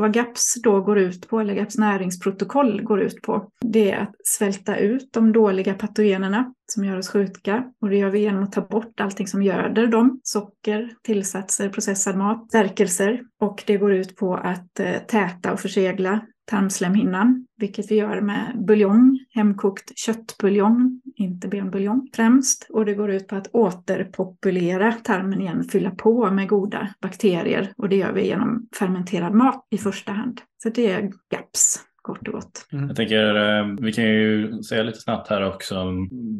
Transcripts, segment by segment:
Vad GAPS då går ut på, eller GAPS näringsprotokoll går ut på, det är att svälta ut de dåliga patogenerna som gör oss sjuka. Och det gör vi genom att ta bort allting som göder dem. Socker, tillsatser, processad mat, stärkelser. Och det går ut på att eh, täta och försegla tarmslemhinnan, vilket vi gör med buljong, hemkokt köttbuljong, inte benbuljong främst. Och det går ut på att återpopulera tarmen igen, fylla på med goda bakterier. Och det gör vi genom fermenterad mat i första hand. Så det är GAPS kort och gott. Mm. Jag tänker, eh, vi kan ju säga lite snabbt här också,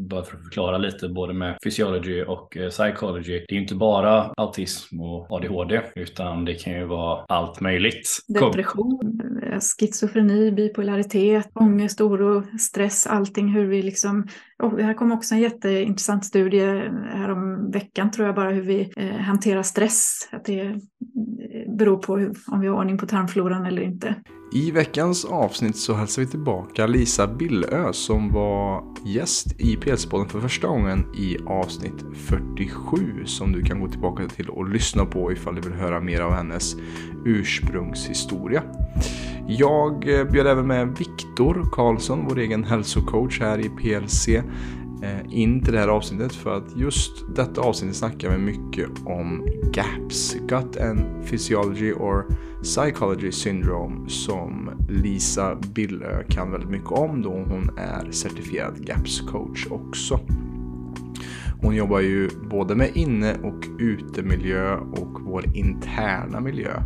bara för att förklara lite både med physiology och eh, psychology. Det är inte bara autism och ADHD, utan det kan ju vara allt möjligt. Depression, eh, schizofreni, bipolaritet, ångest, oro, stress, allting hur vi liksom och här kom också en jätteintressant studie här om veckan tror jag bara hur vi eh, hanterar stress. Att det beror på hur, om vi har ordning på tarmfloran eller inte. I veckans avsnitt så hälsar vi tillbaka Lisa Billö som var gäst i PS-podden för första gången i avsnitt 47 som du kan gå tillbaka till och lyssna på ifall du vill höra mer av hennes ursprungshistoria. Jag eh, bjöd även med Viktor Karlsson, vår egen hälsocoach här i PLC, eh, in till det här avsnittet för att just detta avsnitt snackar vi mycket om GAPS, Gut and Physiology or Psychology Syndrome som Lisa Billö kan väldigt mycket om då hon är certifierad GAPS coach också. Hon jobbar ju både med inne och utemiljö och vår interna miljö.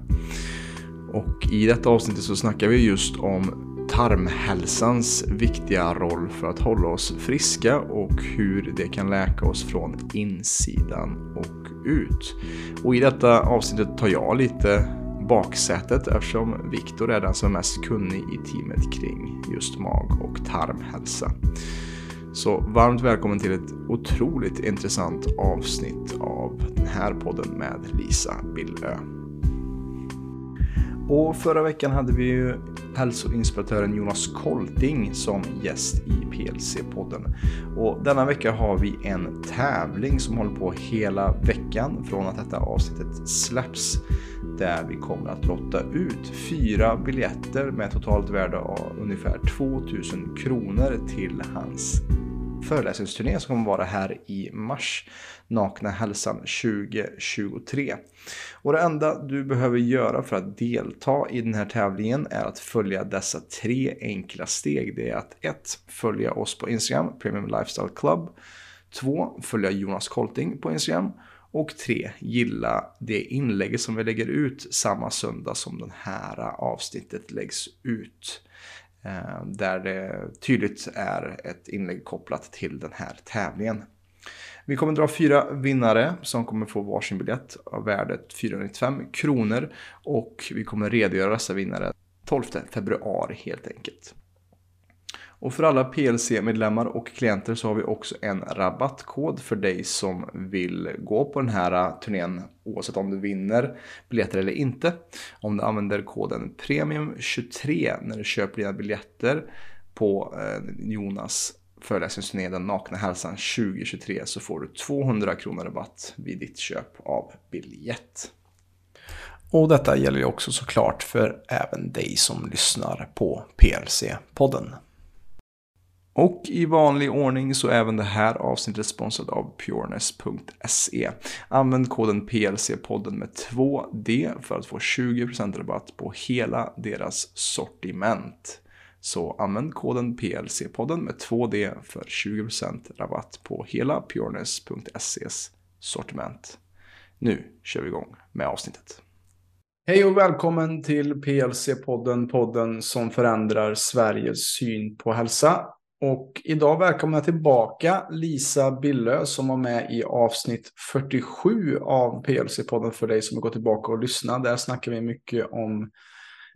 Och i detta avsnittet så snackar vi just om tarmhälsans viktiga roll för att hålla oss friska och hur det kan läka oss från insidan och ut. Och i detta avsnittet tar jag lite baksätet eftersom Viktor är den som är mest kunnig i teamet kring just mag och tarmhälsa. Så varmt välkommen till ett otroligt intressant avsnitt av den här podden med Lisa Billö. Och förra veckan hade vi ju hälsoinspiratören Jonas Kolting som gäst i PLC-podden. Och denna vecka har vi en tävling som håller på hela veckan från att detta avsnittet släpps. Där vi kommer att lotta ut fyra biljetter med totalt värde av ungefär 2000 kronor till hans föreläsningsturné som kommer vara här i mars. Nakna hälsan 2023. Och det enda du behöver göra för att delta i den här tävlingen är att följa dessa tre enkla steg. Det är att 1. Följa oss på Instagram, Premium Lifestyle Club. 2. Följa Jonas Kolting på Instagram. Och 3. Gilla det inlägget som vi lägger ut samma söndag som det här avsnittet läggs ut. Eh, där det tydligt är ett inlägg kopplat till den här tävlingen. Vi kommer dra fyra vinnare som kommer få varsin biljett av värdet 495 kronor och vi kommer redogöra dessa vinnare 12 februari helt enkelt. Och för alla PLC-medlemmar och klienter så har vi också en rabattkod för dig som vill gå på den här äh, turnén oavsett om du vinner biljetter eller inte. Om du använder koden Premium23 när du köper dina biljetter på äh, Jonas föreläsningsturné Den nakna hälsan 2023 så får du 200 kronor rabatt vid ditt köp av biljett. Och detta gäller ju också såklart för även dig som lyssnar på PLC-podden. Och i vanlig ordning så är även det här avsnittet sponsrat av pureness.se. Använd koden PLC-podden med 2D för att få 20% rabatt på hela deras sortiment. Så använd koden PLC-podden med 2D för 20% rabatt på hela pureness.ses sortiment. Nu kör vi igång med avsnittet. Hej och välkommen till PLC-podden, podden som förändrar Sveriges syn på hälsa. Och idag välkomnar jag tillbaka Lisa Billö som var med i avsnitt 47 av PLC-podden för dig som har gått tillbaka och lyssnat. Där snackar vi mycket om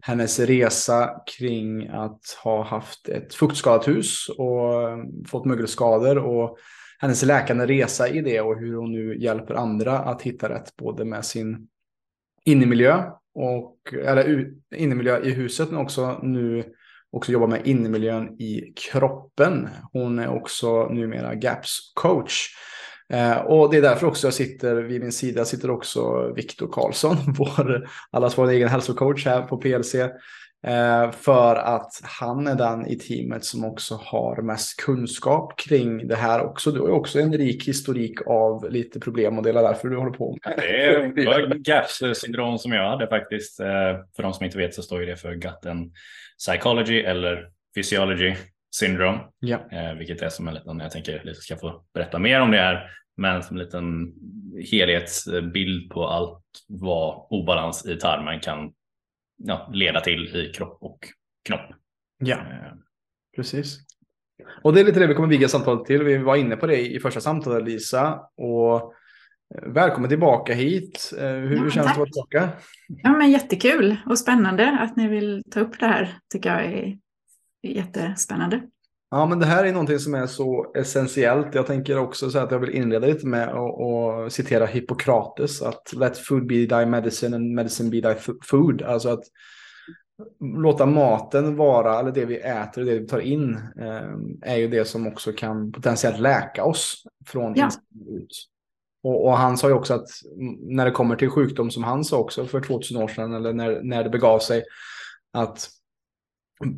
hennes resa kring att ha haft ett fuktskadat hus och eh, fått mögelskador och hennes läkande resa i det och hur hon nu hjälper andra att hitta rätt både med sin innemiljö och eller innemiljö i huset men också nu också jobbar med innemiljön i kroppen. Hon är också numera GAPS coach. Eh, och det är därför också jag sitter vid min sida sitter också Viktor Karlsson, vår, allas vår egen hälsocoach här på PLC. Eh, för att han är den i teamet som också har mest kunskap kring det här också. Du har ju också en rik historik av lite problem och det är därför du håller på med. Det var GAPS syndrom som jag hade faktiskt. Eh, för de som inte vet så står ju det för gatten Psychology eller Physiology Syndrome. Ja. Eh, vilket är som en liten, jag tänker lite ska få berätta mer om det här. Men som en liten helhetsbild på allt vad obalans i tarmen kan ja, leda till i kropp och knopp. Ja, eh. precis. Och det är lite det vi kommer viga samtalet till. Vi var inne på det i första samtalet Lisa. Och eh, välkommen tillbaka hit. Eh, hur, ja, känns det att vara tillbaka? Ja, men jättekul och spännande att ni vill ta upp det här. tycker jag är jättespännande. Ja, men det här är någonting som är så essentiellt. Jag tänker också så att jag vill inleda lite med att citera Hippokrates. Att let food be thy medicine and medicine be thy food. Alltså att låta maten vara, eller det vi äter och det vi tar in, eh, är ju det som också kan potentiellt läka oss från ja. ut. Och, och, han sa ju också att när det kommer till sjukdom, som han sa också för 2000 år sedan, eller när, när det begav sig, att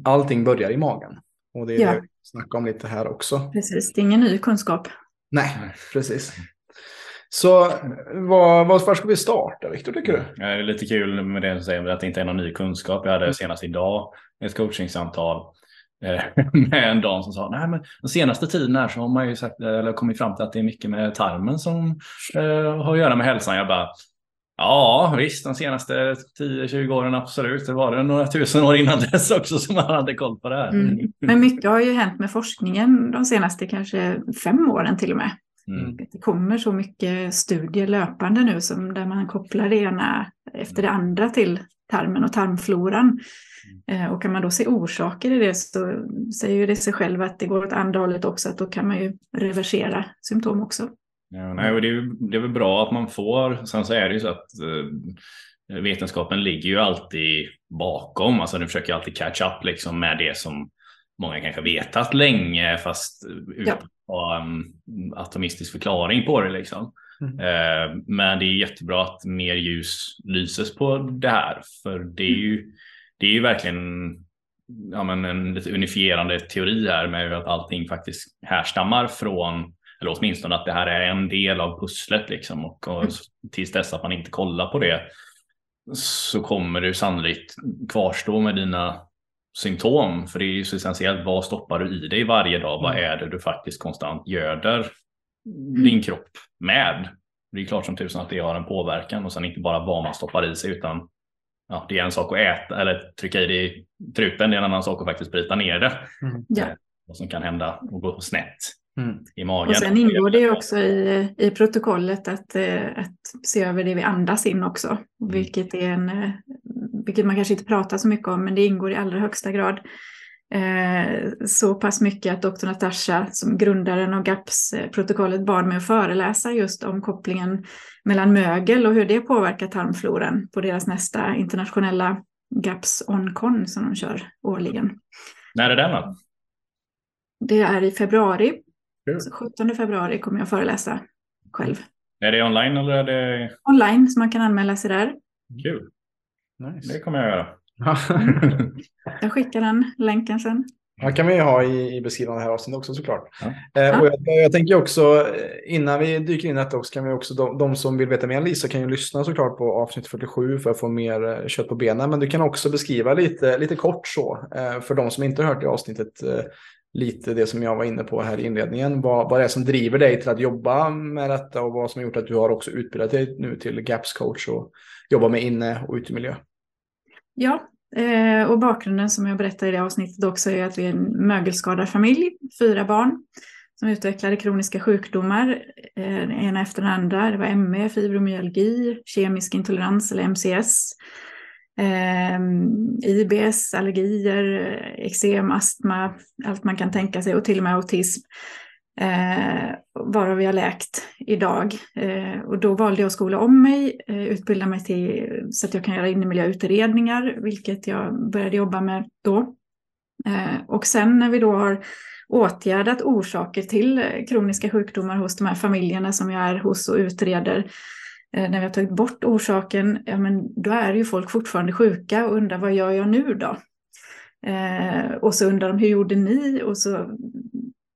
allting börjar i magen. Och det är ja. det vi snackar om lite här också. Precis, det är ingen ny kunskap. Nej, precis. Så vad, var ska vi starta, Viktor, tycker du? Ja, det är lite kul med det du säger, att det inte är någon ny kunskap. Jag hade mm. senast idag ett coachingsamtal eh, med en dam som sa, nej men den senaste tiden här så har man ju sagt, eller kommit fram till att det är mycket med tarmen som eh, har att göra med hälsan. Jag bara, Ja, visst, de senaste 10-20 åren absolut. Det var det några tusen år innan dess också som man hade koll på det här. Mm. Men mycket har ju hänt med forskningen de senaste kanske fem åren till och med. Mm. Det kommer så mycket studier löpande nu som där man kopplar det ena efter det andra till tarmen och tarmfloran. Mm. Eh, och kan man då se orsaker i det så säger det sig själv att det går åt andra hållet också, att då kan man ju reversera symptom också. Ja, nej, och det, är, det är väl bra att man får. Sen så är det ju så att eh, vetenskapen ligger ju alltid bakom. Alltså den försöker alltid catch up liksom med det som många kanske vetat länge fast utan att ha en atomistisk förklaring på det. Liksom. Mm. Eh, men det är jättebra att mer ljus lyses på det här. För det är ju, det är ju verkligen ja, men en lite unifierande teori här med att allting faktiskt härstammar från eller åtminstone att det här är en del av pusslet liksom och, och tills dess att man inte kollar på det så kommer du sannolikt kvarstå med dina symptom. För det är ju så essentiellt, vad stoppar du i dig varje dag? Vad mm. är det du faktiskt konstant göder din kropp med? Det är klart som tusan att det har en påverkan och sen inte bara vad man stoppar i sig utan ja, det är en sak att äta eller trycka i det i truten, det är en annan sak att faktiskt bryta ner det. Mm. Ja. Vad som kan hända och gå snett mm. i magen. Och sen ingår det också i, i protokollet att, eh, att se över det vi andas in också, mm. vilket, är en, eh, vilket man kanske inte pratar så mycket om, men det ingår i allra högsta grad. Eh, så pass mycket att doktor Natasha, som grundaren av GAPS-protokollet, bad mig att föreläsa just om kopplingen mellan mögel och hur det påverkar tarmfloran på deras nästa internationella GAPS OnCon som de kör årligen. När är den då? Det är i februari så 17 februari kommer jag föreläsa själv. Är det online eller är det? Online, så man kan anmäla sig där. Kul. Nice. Det kommer jag göra. jag skickar den länken sen. Ja, kan vi ha i, i beskrivningen här avsnittet också såklart. Ja. Eh, och jag, jag, tänker också, eh, innan vi dyker in i detta också, kan vi också, de, de, som vill veta mer än Lisa kan ju lyssna såklart på avsnitt 47 för att få mer eh, kött på benen. Men du kan också beskriva lite, lite kort så, eh, för de som inte har hört det avsnittet, eh, lite det som jag var inne på här i inledningen. Vad, vad det är som driver dig till att jobba med detta och vad som har gjort att du har också utbildat dig nu till GAPS coach och jobbar med inne och utemiljö. Ja, eh, och bakgrunden som jag berättade i det avsnittet också är att vi är en mögelskadad familj, fyra barn som utvecklade kroniska sjukdomar, eh, den ena efter den andra. Det var ME, fibromyalgi, kemisk intolerans eller MCS eh, IBS, allergier, eksem, astma, allt man kan tänka sig och till och med autism. Eh, varav jag läkt idag. Eh, och då valde jag att skola om mig, eh, utbilda mig till, så att jag kan göra innemiljöutredningar, vilket jag började jobba med då. Eh, och sen när vi då har åtgärdat orsaker till eh, kroniska sjukdomar hos de här familjerna som jag är hos och utreder. Eh, när vi har tagit bort orsaken, ja men då är ju folk fortfarande sjuka och undrar vad gör jag nu då? Eh, och så undrar de hur gjorde ni? Och så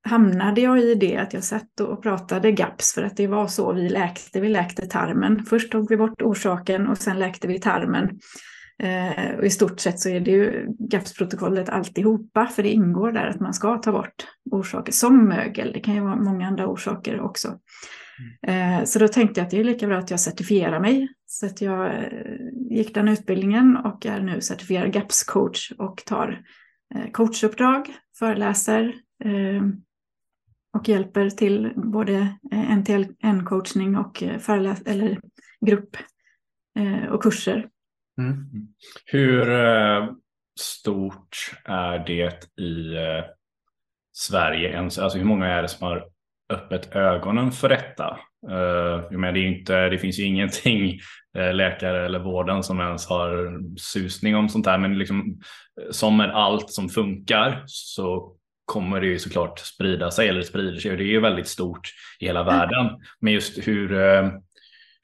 hamnade jag i det att jag satt och pratade GAPS för att det var så vi läkte. Vi läkte tarmen. Först tog vi bort orsaken och sen läkte vi tarmen. Eh, och I stort sett så är det ju GAPS-protokollet alltihopa, för det ingår där att man ska ta bort orsaker som mögel. Det kan ju vara många andra orsaker också. Mm. Så då tänkte jag att det är lika bra att jag certifierar mig. Så att jag eh, gick den utbildningen och är nu certifierad GAPS-coach och tar eh, coachuppdrag, föreläser och hjälper till både NTL-coachning och föreläs eller grupp och kurser Mm. Hur stort är det i Sverige? Alltså hur många är det som har öppet ögonen för detta? Uh, men det, är inte, det finns ju ingenting läkare eller vården som ens har susning om sånt här. Men liksom, som med allt som funkar så kommer det ju såklart sprida sig eller sprider sig och det är ju väldigt stort i hela världen. Men just hur,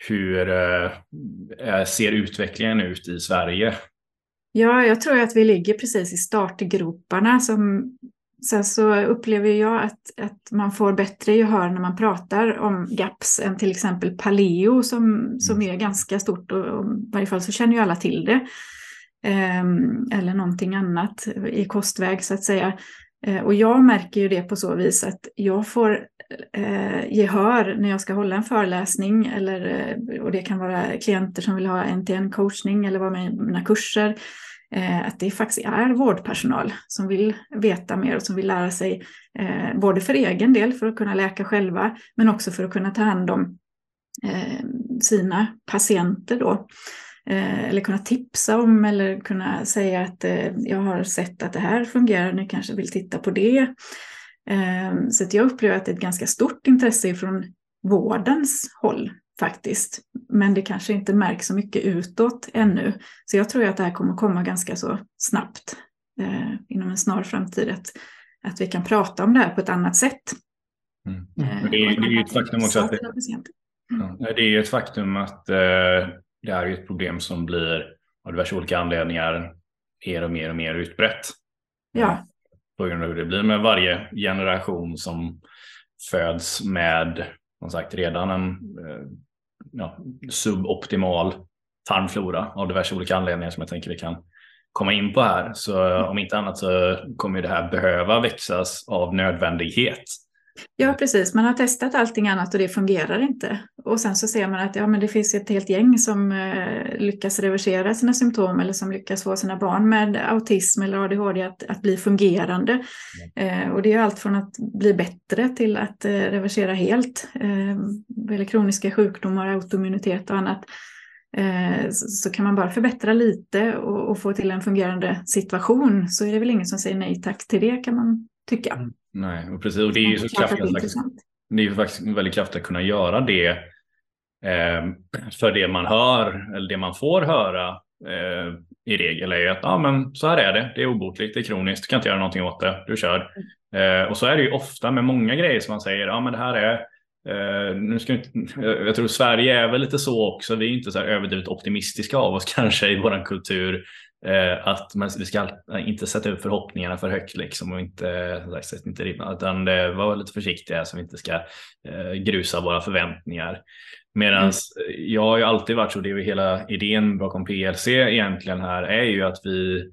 hur eh, ser utvecklingen ut i Sverige? Ja, jag tror att vi ligger precis i startgroparna. Som, sen så upplever jag att, att man får bättre gehör när man pratar om GAPS än till exempel paleo som, som mm. är ganska stort och, och i varje fall så känner ju alla till det. Eh, eller någonting annat i kostväg så att säga. Eh, och jag märker ju det på så vis att jag får eh, gehör när jag ska hålla en föreläsning eller, eh, och det kan vara klienter som vill ha en-till-en coachning eller vara med i mina kurser. Eh, att det faktiskt är vårdpersonal som vill veta mer och som vill lära sig eh, både för egen del för att kunna läka själva men också för att kunna ta hand om eh, sina patienter då. Eller kunna tipsa om eller kunna säga att jag har sett att det här fungerar, ni kanske vill titta på det. Så att jag upplever att det är ett ganska stort intresse från vårdens håll faktiskt. Men det kanske inte märks så mycket utåt ännu. Så jag tror att det här kommer komma ganska så snabbt eh, inom en snar framtid. Att, att vi kan prata om det här på ett annat sätt. Mm. Eh, det, är, det är ett faktum också att det, ja, det är ett faktum att eh, det här är ett problem som blir av diverse olika anledningar mer och mer och mer utbrett. Ja på grund av hur det blir med varje generation som föds med som sagt redan en eh, ja, suboptimal tarmflora av diverse olika anledningar som jag tänker vi kan komma in på här. Så om inte annat så kommer det här behöva växas av nödvändighet. Ja, precis. Man har testat allting annat och det fungerar inte. Och sen så ser man att ja, men det finns ett helt gäng som eh, lyckas reversera sina symptom eller som lyckas få sina barn med autism eller ADHD att, att bli fungerande. Mm. Eh, och det är allt från att bli bättre till att eh, reversera helt. Eh, eller kroniska sjukdomar, autoimmunitet och annat. Eh, så, så kan man bara förbättra lite och, och, få till en fungerande situation så är det väl ingen som säger nej tack till det kan man tycka. Nej, och precis. Och det är ju så kraftigt. Det är ju faktiskt väldigt kraftigt att kunna göra det eh, för det man hör eller det man får höra eh, i regel är ju att ah, men så här är det. Det är obotligt, det är kroniskt, du kan inte göra någonting åt det, du kör. Eh, och så är det ju ofta med många grejer som man säger, ja ah, men det här är Uh, nu ska inte, jag tror Sverige är väl lite så också. Vi är inte så här överdrivet optimistiska av oss kanske i vår kultur. Eh, att man, vi ska inte sätta upp förhoppningarna för högt liksom och inte, sagt, inte ribban, utan det var lite försiktiga så vi inte ska eh, grusa våra förväntningar. Medan mm. jag har ju alltid varit så, det är ju hela idén bakom PLC egentligen här är ju att vi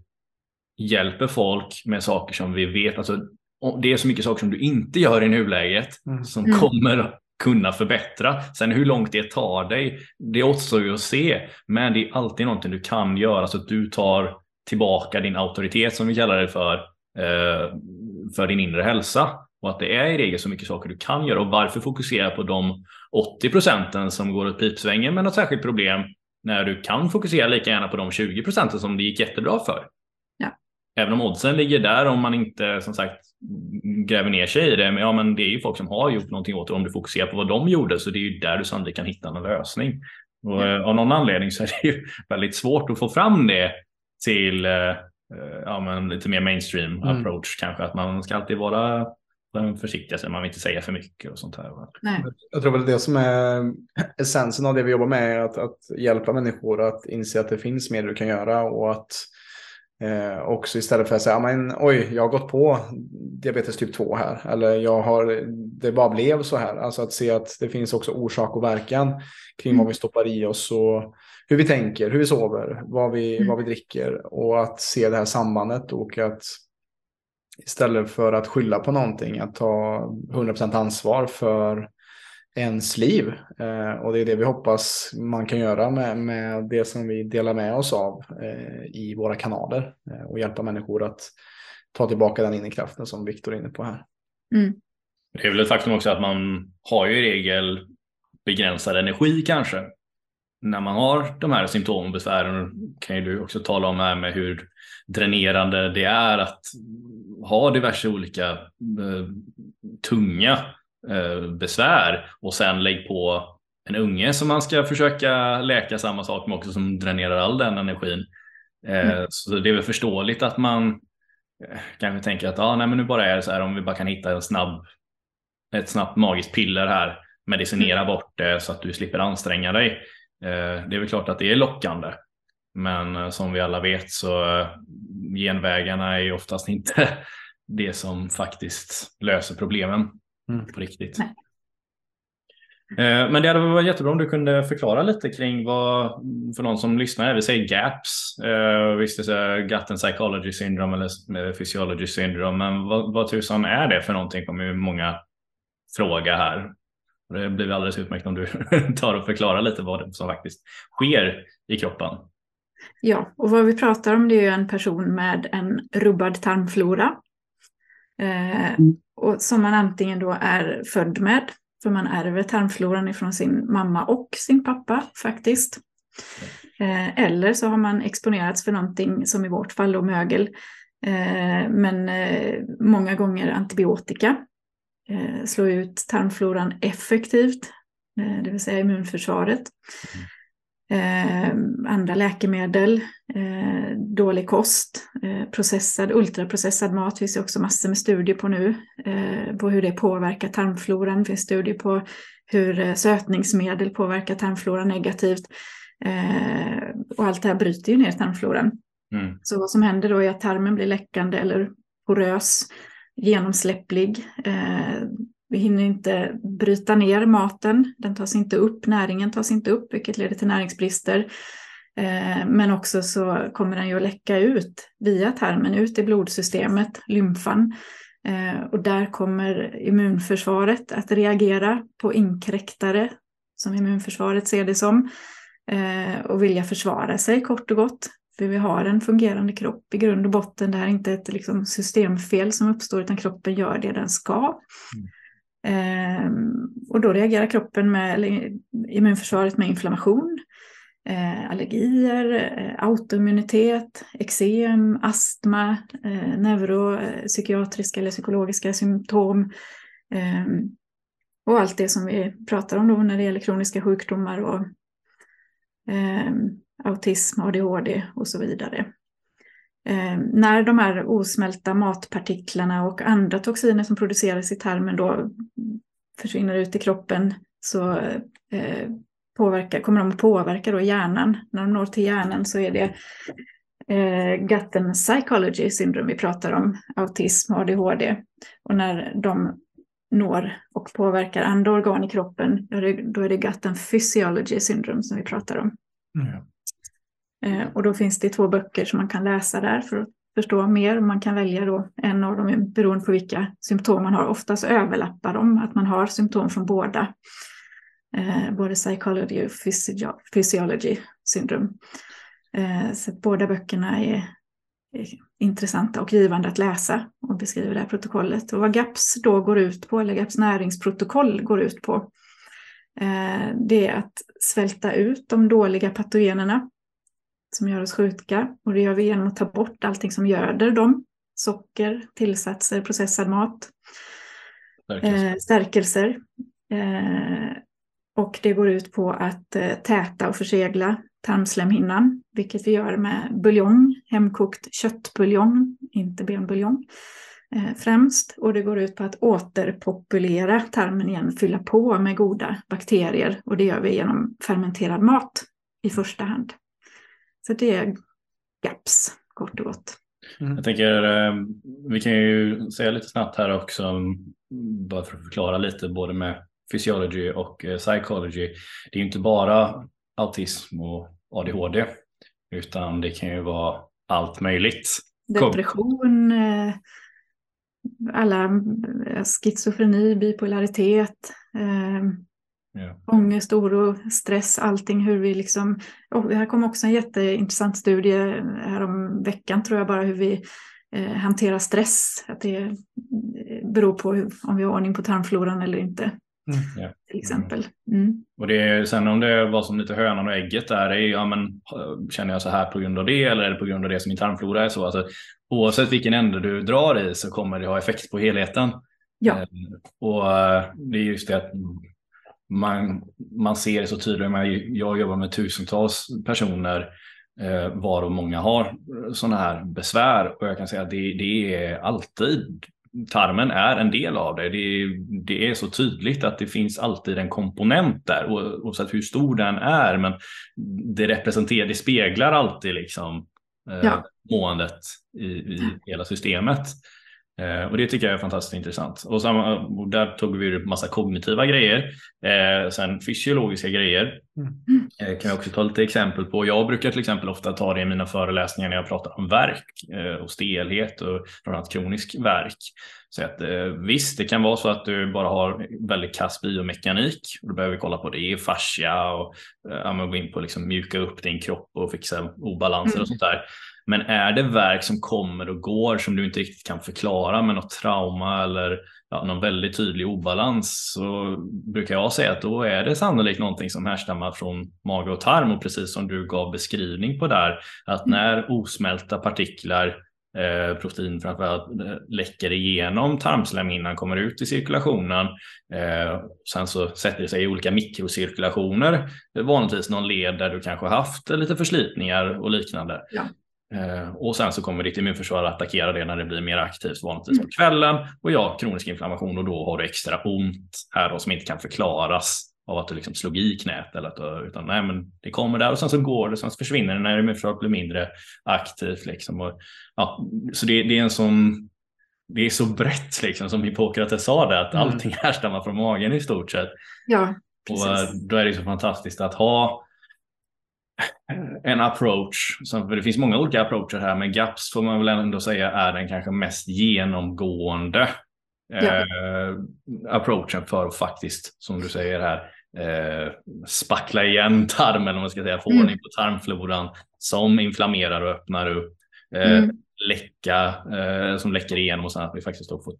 hjälper folk med saker som vi vet, alltså det är så mycket saker som du inte gör i nuläget mm. som mm. kommer kunna förbättra. Sen hur långt det tar dig, det återstår ju att se. Men det är alltid någonting du kan göra så att du tar tillbaka din auktoritet som vi kallar det för, eh, för din inre hälsa. Och att det är i regel så mycket saker du kan göra. Och varför fokusera på de 80 procenten som går åt pipsvängen med något särskilt problem när du kan fokusera lika gärna på de 20 procenten som det gick jättebra för. Ja. Även om oddsen ligger där om man inte som sagt gräver ner sig i det. Men, ja, men det är ju folk som har gjort någonting åt det. Om du fokuserar på vad de gjorde så det är ju där du sannolikt kan hitta en lösning. Och, ja. Eh, av någon anledning så är det ju väldigt svårt att få fram det till eh, ja, men lite mer mainstream mm. approach kanske. Att man ska alltid vara försiktiga sig, man vill inte säga för mycket och sånt här. Nej. Jag tror väl det som är essensen av det vi jobbar med är att, att hjälpa människor att inse att det finns mer du kan göra och att eh, också istället för att säga, men oj, jag har gått på diabetes typ 2 här, eller jag har, det bara blev så här. Alltså att se att det finns också orsak och verkan kring mm. vad vi stoppar i oss och hur vi tänker, hur vi sover, vad vi, mm. vad vi dricker och att se det här sambandet och att istället för att skylla på någonting, att ta 100% ansvar för ens liv. Eh, och det är det vi hoppas man kan göra med, med det som vi delar med oss av eh, i våra kanaler eh, och hjälpa människor att ta tillbaka den inre kraften som Viktor är inne på här. Mm. Det är väl ett faktum också att man har ju i regel begränsad energi kanske. När man har de här symptomen och besvären kan ju du också tala om här med hur dränerande det är att ha diverse olika eh, tunga besvär och sen lägg på en unge som man ska försöka läka samma sak med också som dränerar all den energin. Eh, mm. Så det är väl förståeligt att man eh, kanske tänker att ah, nej, men nu bara är det så här om vi bara kan hitta en snabb, ett snabbt magiskt piller här, medicinera mm. bort det så att du slipper anstränga dig. Eh, det är väl klart att det är lockande. Men eh, som vi alla vet så eh, genvägarna är oftast inte det som faktiskt löser problemen mm. på riktigt. Nej. Eh, men det hade varit jättebra om du kunde förklara lite kring vad, för någon som lyssnar, vi säger GAPS, visst det är gut and psychology syndrome eller physiology syndrome, men vad, vad tusan är det för någonting kommer ju många fråga här. Det blir alldeles utmärkt om du tar och förklarar lite vad som faktiskt sker i kroppen. Ja, och vad vi pratar om det är en person med en rubbad tarmflora. Eh, mm och som man antingen då är född med, för man ärver tarmfloran ifrån sin mamma och sin pappa faktiskt. Eh, eller så har man exponerats för någonting som i vårt fall då mögel. Eh, men eh, många gånger antibiotika. Slår ut tarmfloran effektivt, det vill säga immunförsvaret. Mm. Eh, andra läkemedel, eh, dålig kost, eh, processad, ultraprocessad mat finns det också massor med studier på nu, eh, på hur det påverkar tarmfloran. Det finns studier på hur eh, sötningsmedel påverkar tarmfloran negativt. Eh, och allt det här bryter ju ner tarmfloran. Mm. Så vad som händer då är att tarmen blir läckande eller porös, genomsläpplig. Vi hinner inte bryta ner maten, den tas inte upp, näringen tas inte upp, vilket leder till näringsbrister. Eh, men också så kommer den ju att läcka ut via tarmen, ut i blodsystemet, lymfan. Eh, och där kommer immunförsvaret att reagera på inkräktare, som immunförsvaret ser det som, eh, och vilja försvara sig kort och gott. För vi har en fungerande kropp i grund och botten. Det här är inte ett liksom, systemfel som uppstår, utan kroppen gör det den ska. Mm. Eh, och då reagerar kroppen med, eller immunförsvaret med inflammation, eh, allergier, eh, autoimmunitet, eksem, astma, eh, neuropsykiatriska eh, eller psykologiska symptom. Ehm, och allt det som vi pratar om då när det gäller kroniska sjukdomar och ehm, autism, ADHD och så vidare. Eh, när de här osmälta matpartiklarna och andra toxiner som produceras i tarmen då försvinner ut i kroppen så eh, påverkar, kommer de att påverka då hjärnan. När de når till hjärnan så är det eh, Gutten and psychology syndrom vi pratar om, autism och ADHD. Och när de når och påverkar andra organ i kroppen, då är det, då är det and physiology syndrom som vi pratar om. Mm. Eh, och då finns det två böcker som man kan läsa där för att förstå mer. Man kan välja då en av dem beroende på vilka symptom man har. Oftast överlappar de, att man har symptom från båda. Eh, både psychology och physiology syndrom. Eh, så båda böckerna är, är, intressanta och givande att läsa och beskriver det här protokollet. Och vad GAPS då går ut på, eller GAPS näringsprotokoll går ut på, eh, det är att svälta ut de dåliga patogenerna som gör oss sjuka. Och det gör vi genom att ta bort allting som göder dem. Socker, tillsatser, processad mat, stärkelser. Eh, stärkelser. Eh, och det går ut på att eh, täta och försegla tarmslemhinnan, vilket vi gör med buljong, hemkokt köttbuljong, inte benbuljong. eh, främst. Och det går ut på att återpopulera tarmen igen, fylla på med goda bakterier. Och det gör vi genom fermenterad mat i första hand. Så det är GAPS, kort och gott. Mm. Jag tänker, eh, vi kan ju säga lite snabbt här också, bara för att förklara lite både med physiology och eh, psychology. Det är inte bara autism och ADHD, utan det kan ju vara allt möjligt. Depression, eh, alla schizofreni, bipolaritet, Ja. Ångest, oro, stress, allting hur vi liksom... Och här kom också en jätteintressant studie här om veckan tror jag bara hur vi eh, hanterar stress. Att det beror på hur, om vi har ordning på tarmfloran eller inte. Mm. Till exempel. Mm. Och det är, sen om det var som lite hönan och ägget där, är, ja, men, känner jag så här på grund av det eller är det på grund av det som min tarmflora är så? Alltså, oavsett vilken ände du drar i så kommer det ha effekt på helheten. Ja. Eh, och eh, det är just det att man, man ser det så tydligt. Jag jobbar med tusentals personer eh, varav många har sådana här besvär och jag kan säga att det, det är alltid tarmen är en del av det. det. det. är så tydligt att det finns alltid en komponent där oavsett hur stor den är. Men det representerar, det speglar alltid liksom eh, ja. måendet i, i hela systemet. Eh, och det tycker jag är fantastiskt intressant. Och, samma, och där tog vi upp massa kognitiva grejer. Eh, sen fysiologiska grejer mm. eh, kan jag också ta lite exempel på. Jag brukar till exempel ofta ta det i mina föreläsningar när jag pratar om verk eh, och stelhet och framförallt kronisk verk. Så att, eh, visst, det kan vara så att du bara har väldigt kass biomekanik och då behöver vi kolla på det, fascia och eh, gå in på liksom mjuka upp din kropp och fixa obalanser mm. och sånt där. Men är det verk som kommer och går som du inte riktigt kan förklara med något trauma eller ja, någon väldigt tydlig obalans så brukar jag säga att då är det sannolikt någonting som härstammar från mage och tarm och precis som du gav beskrivning på där att mm. när osmälta partiklar eh, protein framförallt eh, läcker igenom tarmslemhinnan, kommer ut i cirkulationen. Eh, sen så sätter det sig i olika mikrocirkulationer, vanligtvis någon led där du kanske haft lite förslitningar och liknande. Ja. Eh, och sen så kommer ditt immunförsvar att attackera det när det blir mer aktivt, vanligtvis på kvällen. Och ja, kronisk inflammation och då har du extra ont här då, som inte kan förklaras av att du liksom slog i knät eller att du, utan nej, men det kommer där och sen så går det, sen så försvinner det när immunförsvaret blir mindre aktivt liksom. Och, ja, så det, det är en sån det är så brett liksom som Hippokrates sa det att mm. allting härstammar från magen i stort sett. Ja, precis. Och då är det så fantastiskt att ha en approach. För det finns många olika approacher här, men GAPS får man väl ändå säga är den kanske mest genomgående ja. eh, approachen för att faktiskt, som du säger här, eh, spackla igen tarmen, om man ska säga, få mm. ordning på tarmfloran som inflammerar och öppnar upp. Eh, mm. Läcka, eh, som läcker igenom och sen att vi faktiskt då får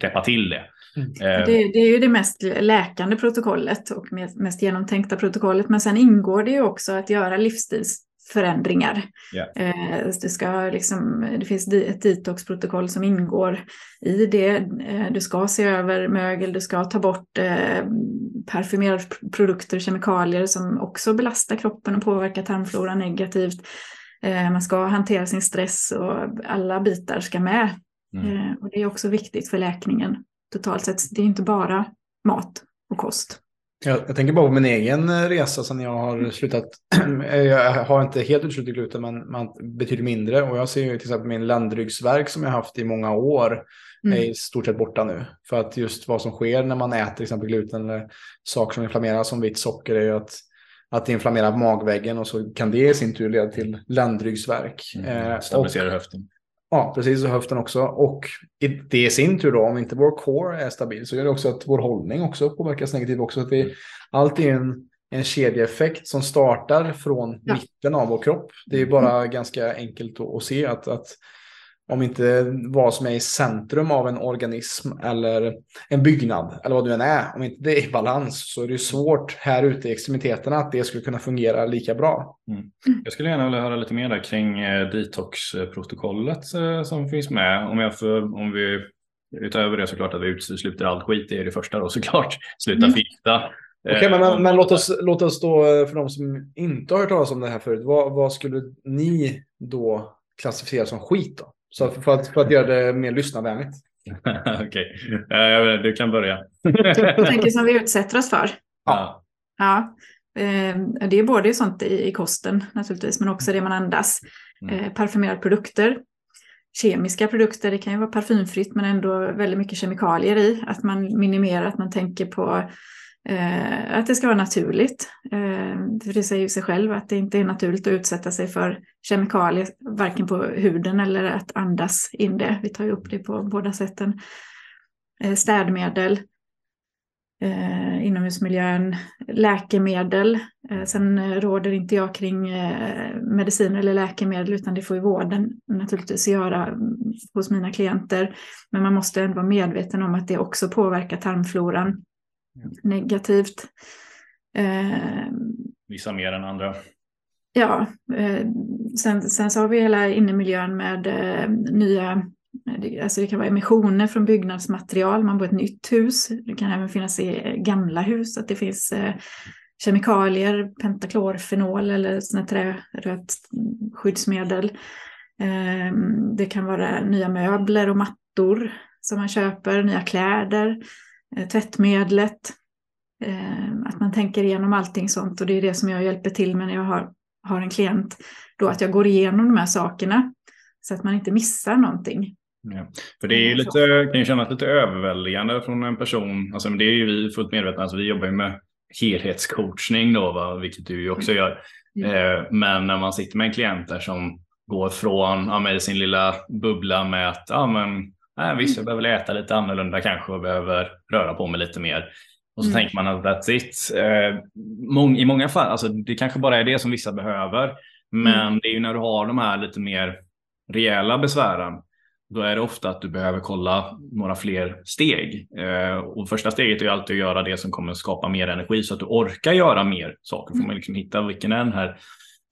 täppa till det. Mm. Eh, det, det, är ju det mest läkande protokollet och mest genomtänkta protokollet. Men sen ingår det ju också att göra livsstilsförändringar. Yeah. Det, ska liksom, det finns ett detoxprotokoll som ingår i det. Eh, du ska se över mögel, du ska ta bort eh, parfymerade produkter, kemikalier som också belastar kroppen och påverkar tarmfloran negativt. Man ska hantera sin stress och alla bitar ska med. Mm. Och det är också viktigt för läkningen totalt sett. Det är inte bara mat och kost. Jag, jag, tänker bara på min egen eh, resa sen jag har slutat. jag har inte helt uteslutit gluten, men, men betydligt mindre. Och jag ser ju till exempel min ländryggsverk som jag haft i många år mm. är i stort sett borta nu. För att just vad som sker när man äter till exempel gluten eller saker som inflammerar som vitt socker är ju att att det inflammerar magväggen och så kan det i sin tur leda till ländryggsverk. Mm. Eh, Stabilisera höften. Ja, precis. Och höften också. Och det i sin tur då, om inte vår core är stabil så gör det också att vår hållning också påverkas negativt också. Att det, allt är en, en kedjeeffekt som startar från ja. mitten av vår kropp. Det är bara mm. ganska enkelt att, att se att, att om inte vad som är i centrum av en organism eller en byggnad eller vad du än är, om inte det är i balans så är det svårt här ute i extremiteterna att det skulle kunna fungera lika bra. Mm. Jag skulle gärna vilja höra lite mer där kring eh, detox-protokollet eh, som finns med. Om, jag för, om vi utöver det såklart att vi utesluter allt skit, det är det första då såklart. Sluta mm. fikta. Okej, okay, men, men, men, låt, oss, låt oss då för de som inte har hört talas om det här förut, vad, vad skulle ni då klassificera som skit då? Så för att, för att göra det mer lyssnarvänligt. Okej, okay. du kan börja. du tänker som vi utsätter oss för? Ja. ja. Det är både sånt i kosten naturligtvis, men också det man andas. Mm. Parfymerade produkter, kemiska produkter, det kan ju vara parfymfritt men ändå väldigt mycket kemikalier i. Att man minimerar, att man tänker på eh, att det ska vara naturligt. Eh, för det säger ju sig själv att det inte är naturligt att utsätta sig för kemikalier, varken på huden eller att andas in det. Vi tar ju upp det på båda sätten. Eh, städmedel, eh, inomhusmiljön, läkemedel. Eh, sen eh, råder inte jag kring eh, mediciner eller läkemedel utan det får ju vården naturligtvis göra mm, hos mina klienter. Men man måste ändå vara medveten om att det också påverkar tarmfloran negativt. Eh, Vissa mer än andra. Ja, eh, sen, sen så har vi hela innemiljön med eh, nya Alltså det kan vara emissioner från byggnadsmaterial, man bor i ett nytt hus. Det kan även finnas i gamla hus, att det finns eh, kemikalier, pentaklorfenol eller sådana trärött skyddsmedel. Eh, det kan vara nya möbler och mattor som man köper, nya kläder, tvättmedlet. Att man tänker igenom allting sånt och det är det som jag hjälper till med när jag har, har en klient. Då att jag går igenom de här sakerna så att man inte missar någonting. Ja. För det är ju lite, kan ju kännas lite överväldigande från en person. Alltså, det är ju vi fullt medvetna alltså, Vi jobbar ju med helhetscoachning då, va? vilket du ju också gör. Mm. Eh, men när man sitter med en klient där som går från ja, med sin lilla bubbla med att ja, men, nej, visst, jag behöver äta lite annorlunda kanske och behöver röra på mig lite mer. Och så mm. tänker man att that's it. Eh, mång, I många fall, alltså, det kanske bara är det som vissa behöver. Men mm. det är ju när du har de här lite mer rejäla besvären då är det ofta att du behöver kolla några fler steg. Eh, och första steget är alltid att göra det som kommer skapa mer energi så att du orkar göra mer saker. Får man liksom hitta vilken är den här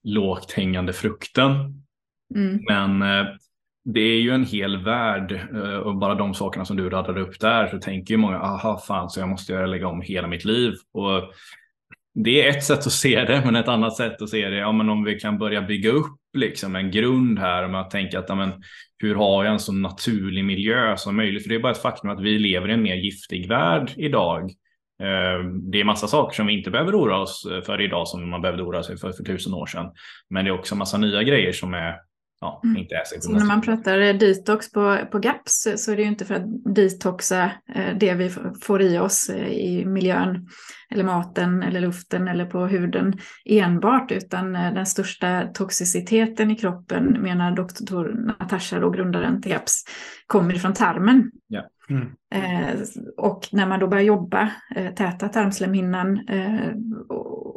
lågt hängande frukten. Mm. Men eh, det är ju en hel värld eh, och bara de sakerna som du radade upp där så tänker ju många, aha fan så jag måste göra lägga om hela mitt liv. Och det är ett sätt att se det, men ett annat sätt att se det, ja men om vi kan börja bygga upp liksom en grund här med att tänka att ja, men, hur har jag en så naturlig miljö som möjligt? För det är bara ett faktum att vi lever i en mer giftig värld idag. Eh, det är massa saker som vi inte behöver oroa oss för idag som man behövde oroa sig för för tusen år sedan. Men det är också massa nya grejer som är ja, mm. inte är så När man pratar detox på, på GAPS så är det ju inte för att detoxa eh, det vi får i oss eh, i miljön eller maten eller luften eller på huden enbart utan eh, den största toxiciteten i kroppen menar doktor Natasha, då grundaren till GAPS, kommer ifrån tarmen. Ja. Mm. Eh, och när man då börjar jobba, eh, täta tarmslemhinnan eh,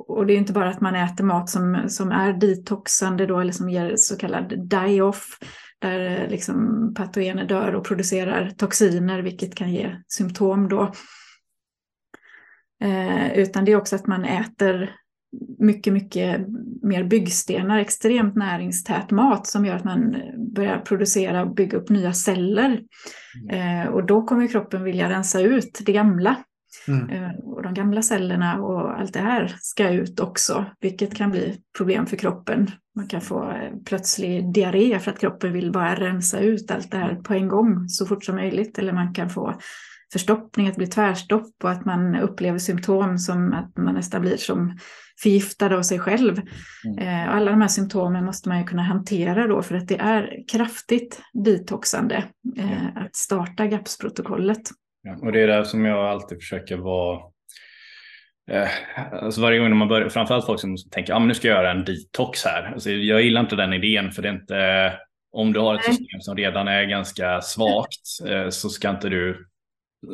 och det är inte bara att man äter mat som, som är detoxande då, eller som ger så kallad die-off, där eh, liksom patogener dör och producerar toxiner, vilket kan ge symptom då. Eh, utan det är också att man äter mycket, mycket mer byggstenar, extremt näringstät mat som gör att man börjar producera och bygga upp nya celler. Mm. Eh, och då kommer kroppen vilja rensa ut det gamla. Mm. Eh, och de gamla cellerna och allt det här ska ut också, vilket kan bli problem för kroppen. Man kan få eh, plötslig diarré för att kroppen vill bara rensa ut allt det här på en gång så fort som möjligt. Eller man kan få förstoppning, att blir tvärstopp och att man upplever symptom som att man nästan blir som förgiftad av sig själv. Mm. Eh, alla de här symptomen måste man ju kunna hantera då för att det är kraftigt detoxande mm. att starta GAPS-protokollet. Ja, och det är det som jag alltid försöker vara eh, Alltså varje gång man börjar, framförallt folk som tänker att ah, nu ska jag göra en detox här. Alltså jag gillar inte den idén för det är inte, om du har ett system som redan är ganska svagt så ska inte du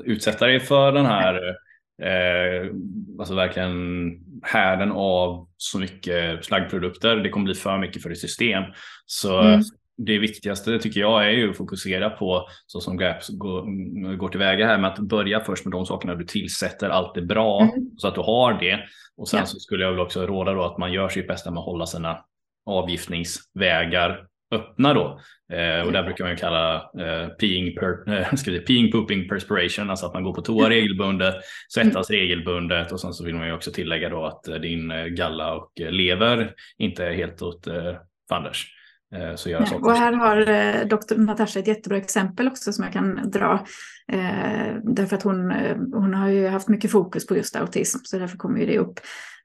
utsätta dig för den här eh, alltså verkligen härden av så mycket slaggprodukter. Det kommer bli för mycket för ditt system. Så mm det viktigaste tycker jag är ju att fokusera på så som Gaps går, går tillväga här med att börja först med de sakerna du tillsätter allt det bra mm. så att du har det. Och sen ja. så skulle jag väl också råda då att man gör sitt bästa med att hålla sina avgiftningsvägar öppna då. Eh, och där brukar man kalla eh, peeing, per, eh, vi, peeing, pooping, perspiration, alltså att man går på toa regelbundet, svettas mm. regelbundet och sen så vill man ju också tillägga då att eh, din eh, galla och lever inte är helt åt eh, fanders. Eh, så gör Nej, saker. och här har eh, doktor Natasha ett jättebra exempel också som jag kan dra. Eh, därför att hon, hon har ju haft mycket fokus på just autism, så därför kommer ju det upp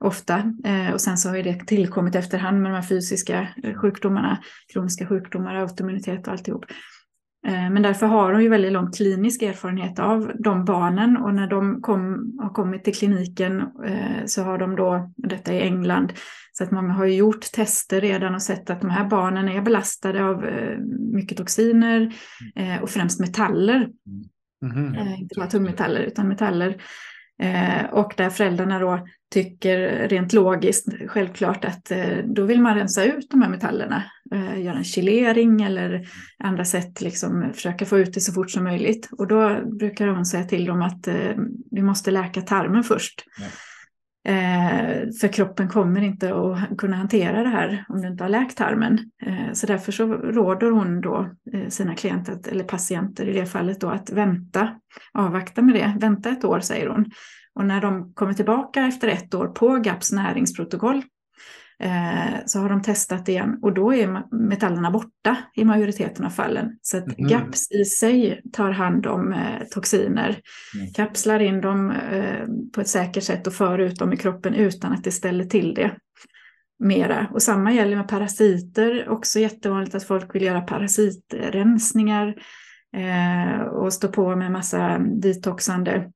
ofta. Och sen så har ju det tillkommit efterhand med de här fysiska sjukdomarna, kroniska sjukdomar, autoimmunitet och alltihop. Men därför har hon ju väldigt lång klinisk erfarenhet av de barnen och när de kom, har kommit till kliniken så har de då, detta i England, så att många har ju gjort tester redan och sett att de här barnen är belastade av eh, mycket toxiner eh, och främst metaller. Mhm. Eh, inte bara tungmetaller utan metaller. Och där föräldrarna då tycker rent logiskt självklart att då vill man rensa ut de här metallerna. Göra en chilering eller andra sätt liksom försöka få ut det så fort som möjligt. Och då brukar hon säga till dem att vi måste läka tarmen först. Ja. Eh, för kroppen kommer inte att kunna hantera det här om du inte har läkt tarmen. Eh, så därför så råder hon då eh, sina klienter, att- eller patienter i det fallet då, att vänta, avvakta med det, vänta ett år säger hon. Och när de kommer tillbaka efter ett år på GAPs näringsprotokoll så har de testat igen och då är metallerna borta i majoriteten av fallen. Så att Mhm. GAPS i sig tar hand om eh, toxiner, Mm. kapslar in dem eh, på ett säkert sätt och för ut dem i kroppen utan att det ställer till det mera. Och samma gäller med parasiter, också jättevanligt att folk vill göra parasitrensningar eh, och stå på med massa detoxande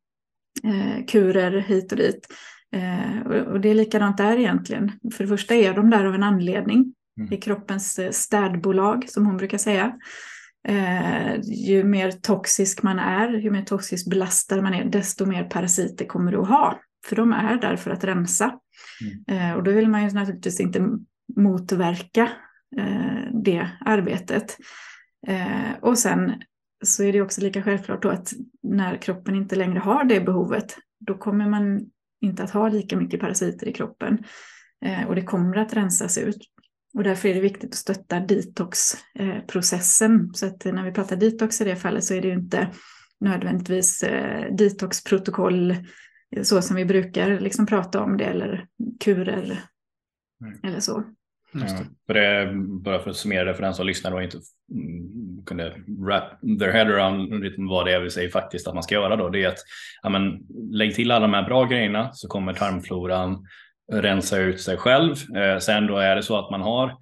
eh, kurer hit och dit. Eh, och, det är likadant där egentligen. För det första är de där av en anledning. Mm. Det är kroppens eh, städbolag som hon brukar säga. Eh, ju mer toxisk man är, ju mer toxiskt belastad man är, desto mer parasiter kommer du att ha. För de är där för att rensa. Eh, och då vill man ju naturligtvis inte motverka eh, det arbetet. Eh, och sen så är det också lika självklart då att när kroppen inte längre har det behovet, då kommer man inte att ha lika mycket parasiter i kroppen. Eh, och det kommer att rensas ut. Och därför är det viktigt att stötta detoxprocessen. Så att när vi pratar detox i det fallet så är det ju inte nödvändigtvis eh, detoxprotokoll eh, så som vi brukar liksom prata om det eller kurer Mm. eller så. Just Ja, det, bara för att summera det för den som lyssnar och inte mm, kunde wrap their head around lite vad det är vi säger faktiskt att man ska göra då. Det är att ja, men, lägg till alla de här bra grejerna så kommer tarmfloran rensa ut sig själv. Eh, sen då är det så att man har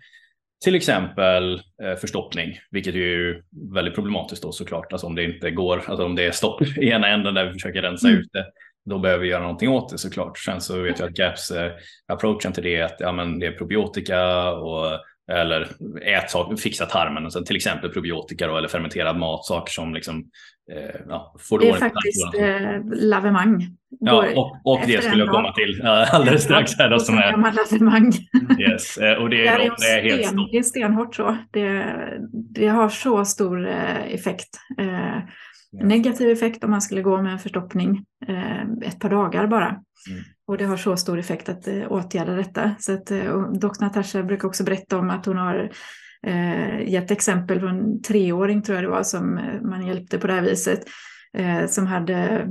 till exempel eh, förstoppning, vilket är ju väldigt problematiskt då såklart. Alltså om det inte går, alltså om det är stopp i ena änden där vi försöker rensa Mm. ut det, då behöver vi göra någonting åt det såklart. Sen så vet jag att GAPS eh, approachen till det är att ja, men det är probiotika och eller ät saker, fixa tarmen, sen till exempel probiotika då, eller fermenterad mat, saker som liksom, eh, ja, får Det är faktiskt eh, lavemang. Ja, och, och det skulle jag komma till alldeles strax. Här då, som är, lavemang. yes. eh, Och det är, det är helt sten, det är stenhårt så. Det, det har så stor eh, effekt. Eh, Negativ effekt om man skulle gå med en förstoppning eh, ett par dagar bara. Mm. Och det har så stor effekt att eh, åtgärda detta. Så att, eh, Dr. Natasha brukar också berätta om att hon har eh, gett exempel på en treåring tror jag det var som eh, man hjälpte på det här viset. Eh, som hade,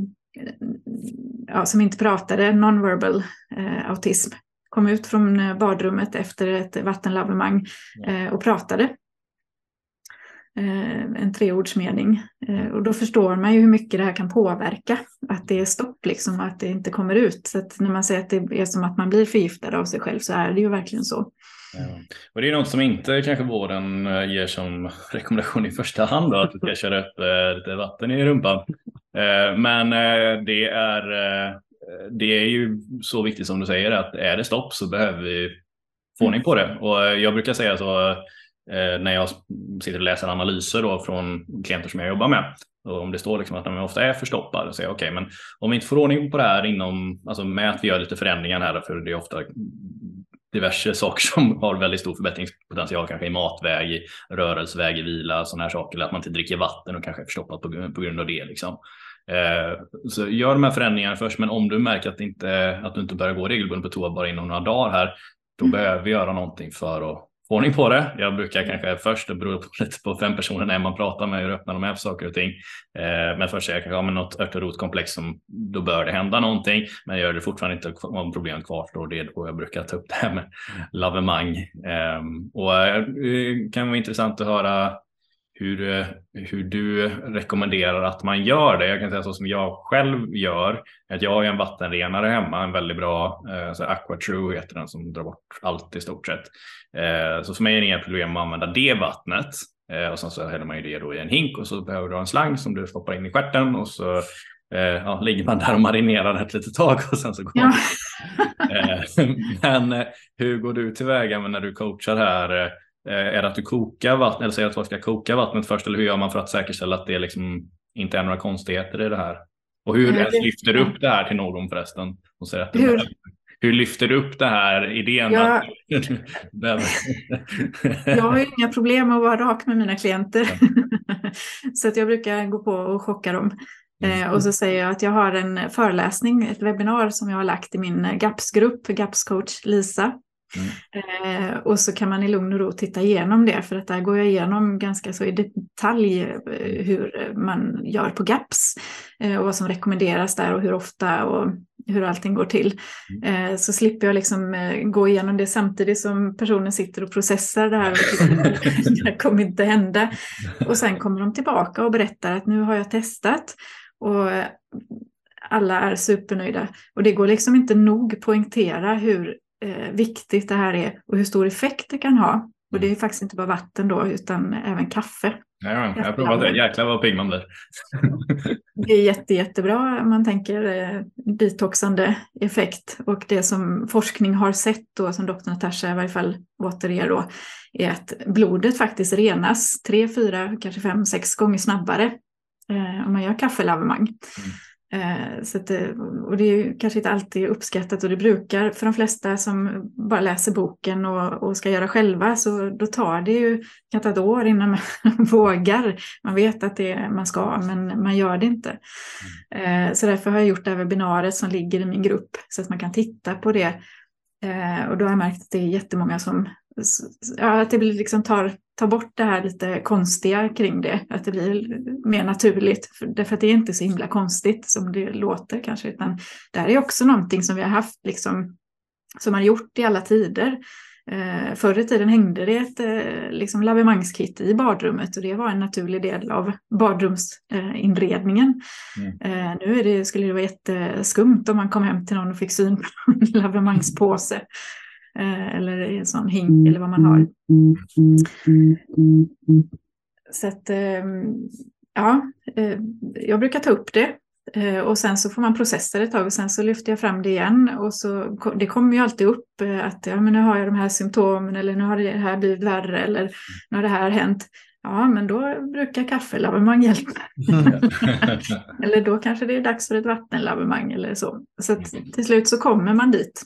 ja, som inte pratade, non-verbal eh, autism. Kom ut från eh, badrummet efter ett vattenlavemang eh, och pratade. Eh, en treordsmening. Eh, och då förstår man ju hur mycket det här kan påverka. Att det är stopp liksom, att det inte kommer ut. Så att när man säger att det är som att man blir förgiftad av sig själv så är det ju verkligen så. Ja. Och det är något som inte kanske vården eh, ger som rekommendation i första hand då, att du ska köra upp lite vatten i rumpan. Men det är, det är ju så viktigt som du säger att är det stopp så behöver vi få ordning på det. Och jag brukar säga så när jag sitter och läser analyser då från klienter som jag jobbar med. Och om det står liksom att de ofta är förstoppade, så säger jag okej, men om vi inte får ordning på det här inom, alltså med att vi gör lite förändringar här, för det är ofta diverse saker som har väldigt stor förbättringspotential, kanske i matväg, i rörelseväg, i vila, sådana här saker, eller att man inte dricker vatten och kanske är förstoppat på, grund- på grund av det. Liksom. Eh, så gör de här förändringarna först, men om du märker att, inte, att du inte börjar gå regelbundet på toa bara inom några dagar här, då behöver vi göra någonting för att ordning på det. Jag brukar kanske först, det beror lite på fem personer när man pratar med, hur öppna de är för saker och ting. Eh, men först säger jag kanske, ja men något ört och som, då bör det hända någonting. Men gör det fortfarande inte om problemet kvarstår, det är då jag brukar ta upp det här med lavemang. Ehm, eh, och det kan vara intressant att höra hur, eh, hur du rekommenderar att man gör det. Jag kan säga så som jag själv gör. Att jag har en vattenrenare hemma, en väldigt bra eh, så Aqua True heter den som drar bort allt i stort sett. Eh, så för mig är det inga problem att använda det vattnet. Eh, och sen så häller man ju det då i en hink och så behöver du ha en slang som du stoppar in i stjärten och så eh, ja, ligger man där och marinerar ett litet tag och sen så går ja. man. Eh, men hur går du tillväga när du coachar här? Eh, är det att du kokar vattnet eller säger att man ska koka vattnet först eller hur gör man för att säkerställa att det liksom inte är några konstigheter i det här? Och hur ens lyfter du upp det här till någon förresten? Och säger att hur? hur lyfter du upp det här idén? Ja. Att... jag har inga problem att vara rak med mina klienter. så att jag brukar gå på och chocka dem. Mm. Eh, och så säger jag att jag har en föreläsning, ett webbinar som jag har lagt i min GAPS-grupp, GAPS-coach Lisa. Mm. Eh, och så kan man i lugn och ro titta igenom det, för att där går jag igenom ganska så i detalj eh, hur man gör på GAPS eh, och vad som rekommenderas där och hur ofta och hur allting går till. Mm. Eh, så slipper jag liksom eh, gå igenom det samtidigt som personen sitter och processar det här. Och det här kommer inte hända. Och sen kommer de tillbaka och berättar att nu har jag testat. Och alla är supernöjda. Och det går liksom inte nog poängtera hur eh, viktigt det här är och hur stor effekt det kan ha. Och det är faktiskt inte bara vatten då, utan även kaffe. Ja, jag har provat det. Jäklar vad pigg man blir. det är jätte, jättebra om man tänker eh, detoxande effekt. Och det som forskning har sett då, som doktor Natasha i varje fall återger då, är att blodet faktiskt renas tre, fyra, kanske fem, sex gånger snabbare eh, om man gör kaffelavemang. Mm. Eh, så att, eh, och det är kanske inte alltid uppskattat och det brukar för de flesta som bara läser boken och, och ska göra själva så då tar det ju kan ta ett år innan man vågar. Man vet att det är, man ska men man gör det inte. Mm. Så därför har jag gjort det här webbinariet som ligger i min grupp så att man kan titta på det. Och då har jag märkt att det är jättemånga som ja, att det blir liksom tar, tar bort det här lite konstiga kring det. Att det blir mer naturligt. För, därför att det är inte så himla konstigt som det låter kanske. Utan det här är också någonting som vi har haft liksom, som har gjort i alla tider. Eh, förr i tiden hängde det ett eh, liksom lavemangskit i badrummet och det var en naturlig del av badrumsinredningen. Mm. Eh, nu det, skulle det vara jätteskumt om man kom hem till någon och fick syn på en lavemangspåse. Eh, eller en sån hink mm. eller vad man har. Så att, ehm, ja, eh, jag brukar ta upp det eh, och sen så får man processa det ett tag och sen så lyfter jag fram det igen och så det kommer ju alltid upp att ja, men nu har jag de här symptomen eller nu har det här blivit värre eller nu har det här hänt. Ja, men då brukar kaffelavemang hjälpa. eller då kanske det är dags för ett vattenlavemang eller så. Så till slut så kommer man dit.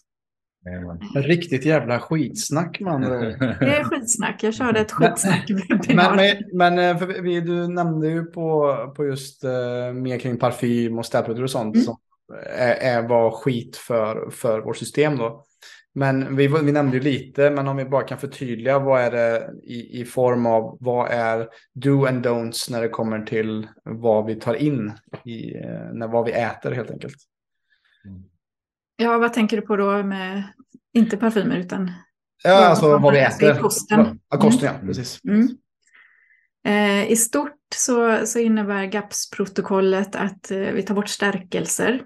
Riktigt jävla skitsnack man. Det är skitsnack. Jag körde ett skitsnack. Men, men, men eh, för vi, du nämnde ju på, på just uh, mer kring parfym och städprodukter och sånt mm. som är, är, var skit för, för vårt system då. Men vi, vi nämnde ju lite, men om vi bara kan förtydliga vad är det i, i form av vad är do and don'ts när det kommer till vad vi tar in i eh, när vad vi äter helt enkelt. Ja, vad tänker du på då med, inte parfymer utan? Ja, alltså vad vi äter. Kosten. Ja, kosten, mm. ja, precis. Mm. Eh, I stort så, så innebär GAPS-protokollet att eh, vi tar bort stärkelser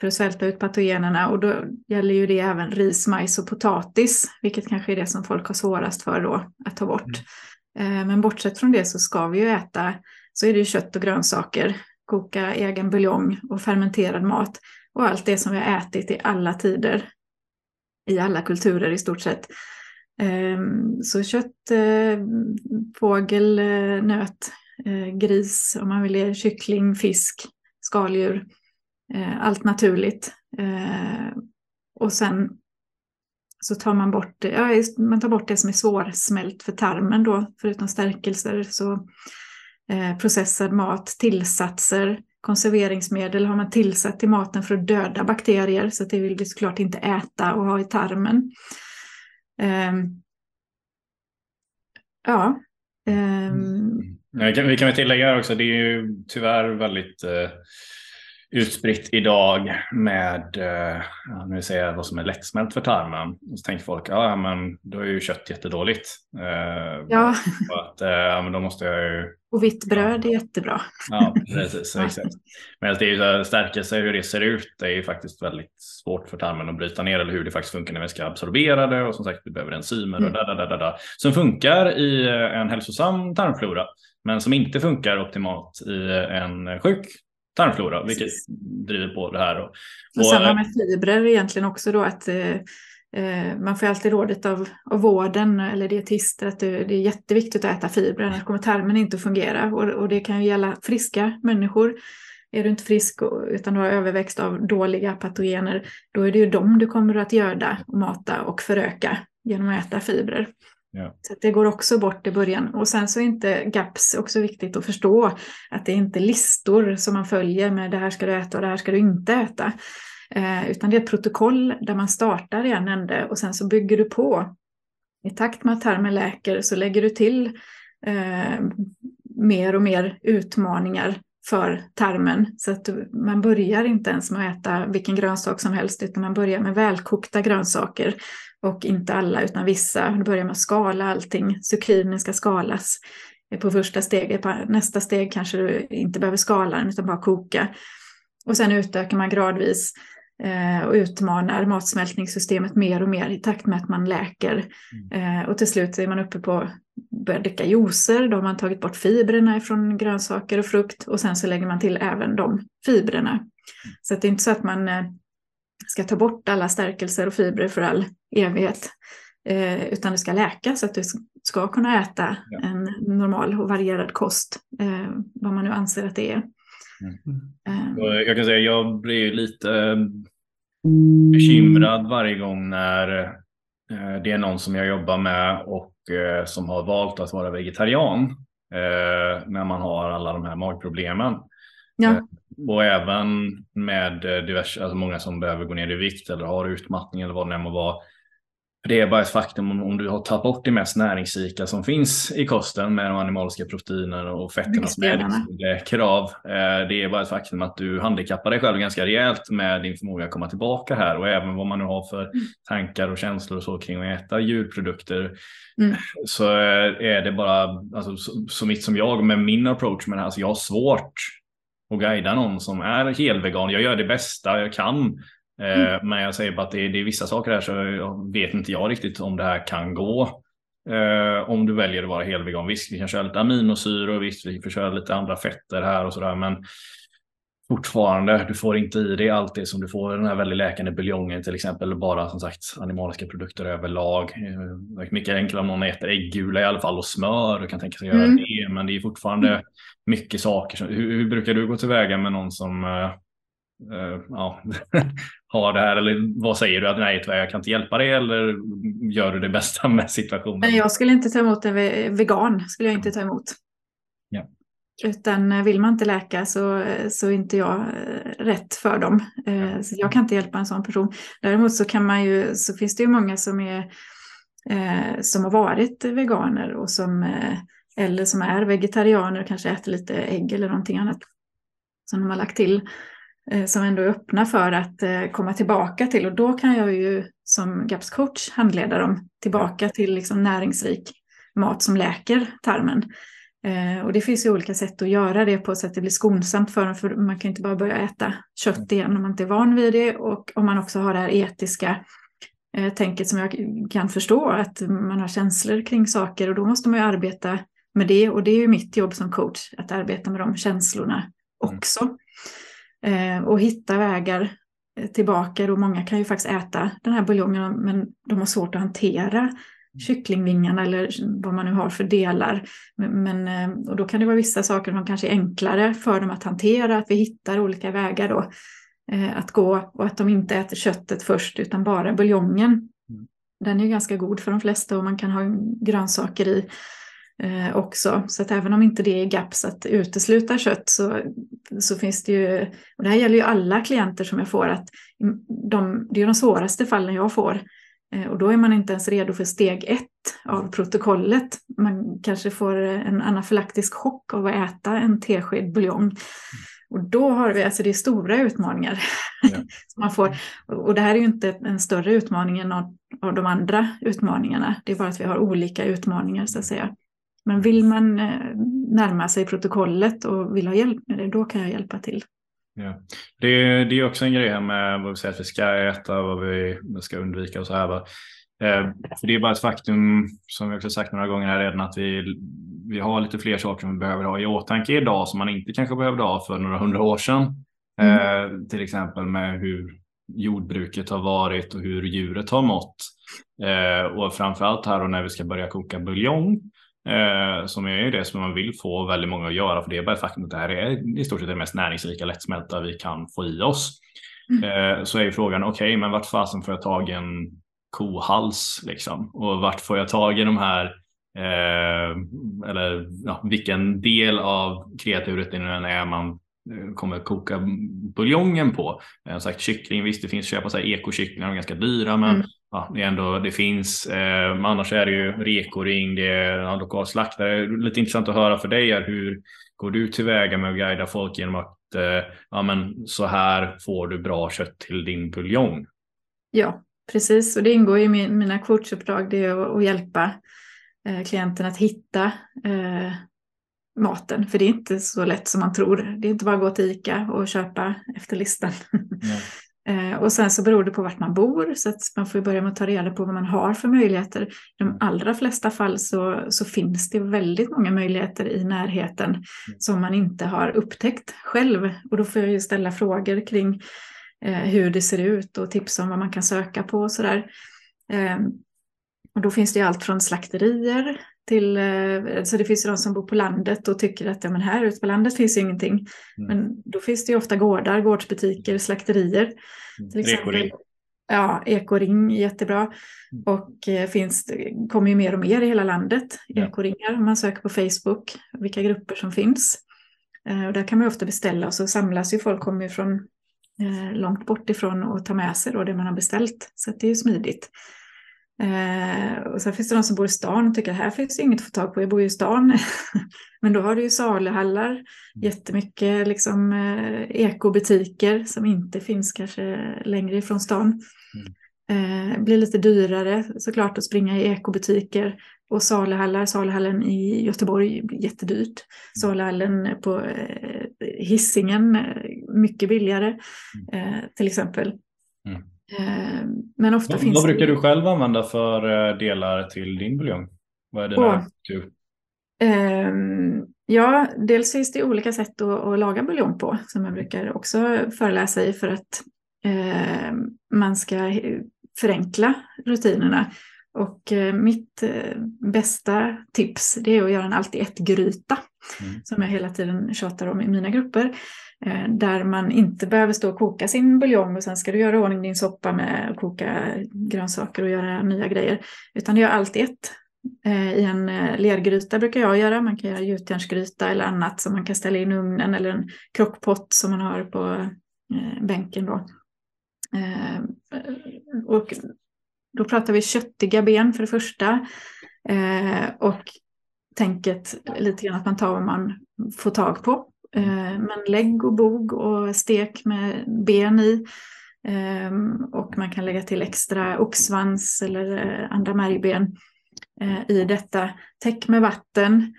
för att svälta ut patogenerna och då gäller ju det även ris, majs och potatis, vilket kanske är det som folk har svårast för då att ta bort. Mm. Eh, men bortsett från det så ska vi ju äta, så är det ju kött och grönsaker, koka egen buljong och fermenterad mat och allt det som vi har ätit i alla tider, i alla kulturer i stort sett. Ehm, så kött, eh, fågel, eh, nöt, eh, gris, om man vill, kyckling, fisk, skaldjur, allt naturligt. Och sen så tar man bort, ja, man tar bort det som är svårsmält för tarmen då, förutom stärkelser, så processad mat, tillsatser, konserveringsmedel har man tillsatt i maten för att döda bakterier, så det vill vi såklart inte äta och ha i tarmen. Um, Ja. Ehm. Mm. Mm. Um... Vi kan, vi kan väl tillägga också, det är ju tyvärr väldigt eh, utspritt idag med eh, nu säger jag vad som är lättsmält för tarmen. Och så tänker folk, ja men då är ju kött jättedåligt. Eh, ja. Att, eh, ja men då måste jag ju... Och vitt bröd är jättebra. Ja, precis. exakt. Men det är ju så här, stärkelse, hur det ser ut, det är ju faktiskt väldigt svårt för tarmen att bryta ner eller hur det faktiskt funkar när vi ska absorbera det och som sagt vi behöver enzymer och mm. da, da, da, da, som funkar i en hälsosam tarmflora men som inte funkar optimalt i en sjuk tarmflora, vilket Precis. driver på det här. Och, och, och samma med fibrer egentligen också då att eh, eh, man får alltid rådet av, av vården eller dietister att det, det är jätteviktigt att äta fibrer, annars kommer tarmen inte att fungera. Och, och det kan ju gälla friska människor. Är du inte frisk utan du har överväxt av dåliga patogener, då är det ju dem du kommer att göda och mata och föröka genom att äta fibrer. Ja. Så det går också bort i början. Och sen så är inte GAPS också viktigt att förstå att det är inte listor som man följer med det här ska du äta och det här ska du inte äta. Eh, utan det är ett protokoll där man startar i en ände och sen så bygger du på. I takt med att tarmen läker så lägger du till eh, mer och mer utmaningar för tarmen. Så att man börjar inte ens med att äta vilken grönsak som helst utan man börjar med välkokta grönsaker och inte alla utan vissa. Du börjar med att skala allting. Zucchini ska skalas på första steget. På nästa steg kanske du inte behöver skala den utan bara koka. Och sen utökar man gradvis eh, och utmanar matsmältningssystemet mer och mer i takt med att man läker. Mm. Eh, och till slut är man uppe på börjar dricka juicer, då har man tagit bort fibrerna från grönsaker och frukt och sen så lägger man till även de fibrerna. Mm. Så det är inte så att man eh, ska ta bort alla stärkelser och fibrer för all evighet. Eh, utan det ska läka så att du ska kunna äta ja. en normal och varierad kost. Eh, vad man nu anser att det är. Mm. Eh. Jag kan säga jag blir lite bekymrad varje gång när det är någon som jag jobbar med och som har valt att vara vegetarian. Eh, när man har alla de här magproblemen. Ja. Eh, och även med eh, diverse, alltså många som behöver gå ner i vikt eller har utmattning eller vad det än må vara. Det är bara ett faktum om, om du har tagit bort det mest näringsrika som finns i kosten med de animaliska proteinerna och fetterna som är krav. Eh, det är bara ett faktum att du handikappar dig själv ganska rejält med din förmåga att komma tillbaka här och även vad man nu har för mm. tankar och känslor och så kring att äta djurprodukter. Mm. Så är det bara, alltså, så, så mitt som jag med min approach med det här, alltså jag har svårt och guida någon som är helvegan. Jag gör det bästa jag kan. Eh, mm. Men jag säger bara att det är, det är vissa saker här så jag vet inte jag riktigt om det här kan gå. Eh, om du väljer att vara helvegan. Visst, vi kan köra lite aminosyror och visst, vi får köra lite andra fetter här och sådär. Men fortfarande, du får inte i dig allt det som du får i den här väldigt läkande buljongen till exempel. Bara som sagt animaliska produkter överlag. Det är mycket enklare om någon äter äggula i alla fall och smör och kan tänka sig göra mm. det. Men det är fortfarande mycket saker. hur, hur, brukar du gå tillväga med någon som uh, ja, har det här? Eller vad säger du? Att nej, jag kan inte hjälpa dig eller gör du det bästa med situationen? Jag skulle inte ta emot en vegan. skulle jag inte ta emot. Ja. Utan eh, vill man inte läka så, så är inte jag eh, rätt för dem. Eh, så jag kan inte hjälpa en sån person. Däremot så, kan man ju, så finns det ju många som, är, som har varit veganer och som, eller som är vegetarianer och kanske äter lite ägg eller någonting annat som de har lagt till. Som ändå är öppna för att komma tillbaka till och då kan jag ju som GAPS coach handleda dem tillbaka till liksom näringsrik mat som läker tarmen. Eh, och det finns ju olika sätt att göra det på så att det blir skonsamt för dem. För man kan inte bara börja äta kött igen om man inte är van vid det. Och om man också har det här etiska eh, tänket som jag kan förstå. Att man har känslor kring saker och då måste man ju arbeta med det. Och det är ju mitt jobb som coach att arbeta med de känslorna mm. också. Eh, och hitta vägar eh, tillbaka. Och många kan ju faktiskt äta den här buljongen men de har svårt att hantera kycklingvingarna eller vad man nu har för delar. Men, eh, och då kan det vara vissa saker som kanske är enklare för dem att hantera, att vi hittar olika vägar då att gå och att de inte äter köttet först utan bara buljongen. Mm. Den är ju ganska god för de flesta och man kan ha grönsaker i eh, också. Så att även om inte det är GAPS att utesluta kött så, så finns det ju, och det här gäller ju alla klienter som jag får, att de, det är de svåraste fallen jag får Eh, och då är man inte ens redo för steg ett av protokollet. Man kanske får en anafylaktisk chock av att äta en tesked buljong. Och då har vi, alltså det är stora utmaningar ja. som man får. Och det här är ju inte en större utmaning än av, av de andra utmaningarna. Det är bara att vi har olika utmaningar så att säga. Men vill man eh, närma sig protokollet och vill ha hjälp med det, då kan jag hjälpa till. Ja. Det, är, det är också en grej här med vad vi säger att vi ska äta, vad vi ska undvika och så här. Eh, för det är bara ett faktum, som vi också sagt några gånger här redan, att vi, vi har lite fler saker som vi behöver ha i åtanke idag som man inte kanske behövde ha för några hundra år sedan. Mm. Eh, till exempel med hur jordbruket har varit och hur djuret har mått. Eh, och framförallt här och när vi ska börja koka buljong Eh, som är det som man vill få väldigt många att göra. För det är bara faktum att det här är i stort sett det mest näringsrika lättsmälta vi kan få i oss. Mm. Eh, så är ju frågan, okej, okay, men vart fasen får jag tag i en kohals liksom? Och vart får jag tag i de här eh, eller ja, vilken del av kreaturet det nu än är man kommer koka buljongen på. Jag har sagt kyckling, visst det finns köpa så här ekokycklingar, de är ganska dyra men mm ja, det, är ändå, det finns. Eh, annars är det ju rekoring, det är ja, lokal slaktare. Lite intressant att höra för dig är hur går du tillväga med att guida folk genom att eh, ja, men så här får du bra kött till din buljong? Ja, precis. Och det ingår i min, mina coachuppdrag, det är att, att hjälpa eh, klienten att hitta eh, maten. För det är inte så lätt som man tror. Det är inte bara att gå till ICA och köpa efter listan. Eh, och sen så beror det på vart man bor, så att man får börja med att ta reda på vad man har för möjligheter. I de mm. allra flesta fall så, så finns det väldigt många möjligheter i närheten mm. som man inte har upptäckt själv. Och då får jag ju ställa frågor kring eh, hur det ser ut och tips om vad man kan söka på och sådär. Eh, och då finns det allt från slakterier till, eh, så det finns ju de som bor på landet och tycker att ja, men här ute på landet finns ju ingenting. Mm. Men då finns det ju ofta gårdar, gårdsbutiker, slakterier. Mm. Till exempel. Ekoring. Ja, ekoring jättebra. Mm. Och eh, finns, kommer ju mer och mer i hela landet, ja. ekoringar. Om man söker på Facebook, vilka grupper som finns. Eh, och där kan man ofta beställa och så samlas ju folk, kommer ju från långt bort ifrån och tar med sig då det man har beställt. Så det är ju smidigt. Eh, och sen finns det de som bor i stan och tycker att här finns det inget att få tag på, jag bor ju i stan. Men då har du ju saluhallar, mm. jättemycket liksom, eh, ekobutiker som inte finns kanske längre ifrån stan. Mm. Eh, blir lite dyrare såklart att springa i ekobutiker och saluhallar. Saluhallen i Göteborg blir jättedyrt. Mm. Saluhallen på eh, Hisingen eh, mycket billigare mm. eh, till exempel. Mm. Eh, men ofta vad, finns Vad brukar det... du själv använda för eh, delar till din buljong? Vad är dina oh. Um, ja, dels finns det olika sätt att, att, laga buljong på som jag brukar också föreläsa i för att uh, man ska förenkla rutinerna. Och uh, mitt uh, bästa tips det är att göra en allt i ett-gryta mm. som jag hela tiden tjatar om i mina grupper. Eh, där man inte behöver stå och koka sin buljong och sen ska du göra ordning din soppa med att koka grönsaker och göra nya grejer. Utan du gör allt i ett. Eh, I en eh, lergryta brukar jag göra. Man kan göra gjutjärnsgryta eller annat som man kan ställa in i ugnen eller en krockpott som man har på bänken. Då. Och då pratar vi köttiga ben för det första. Och tänket lite grann att man tar vad man får tag på. Eh, men lägg och bog och stek med ben i. Ehm, och man kan lägga till extra oxsvans eller eh, andra märgben eh, i detta. Täck med vatten.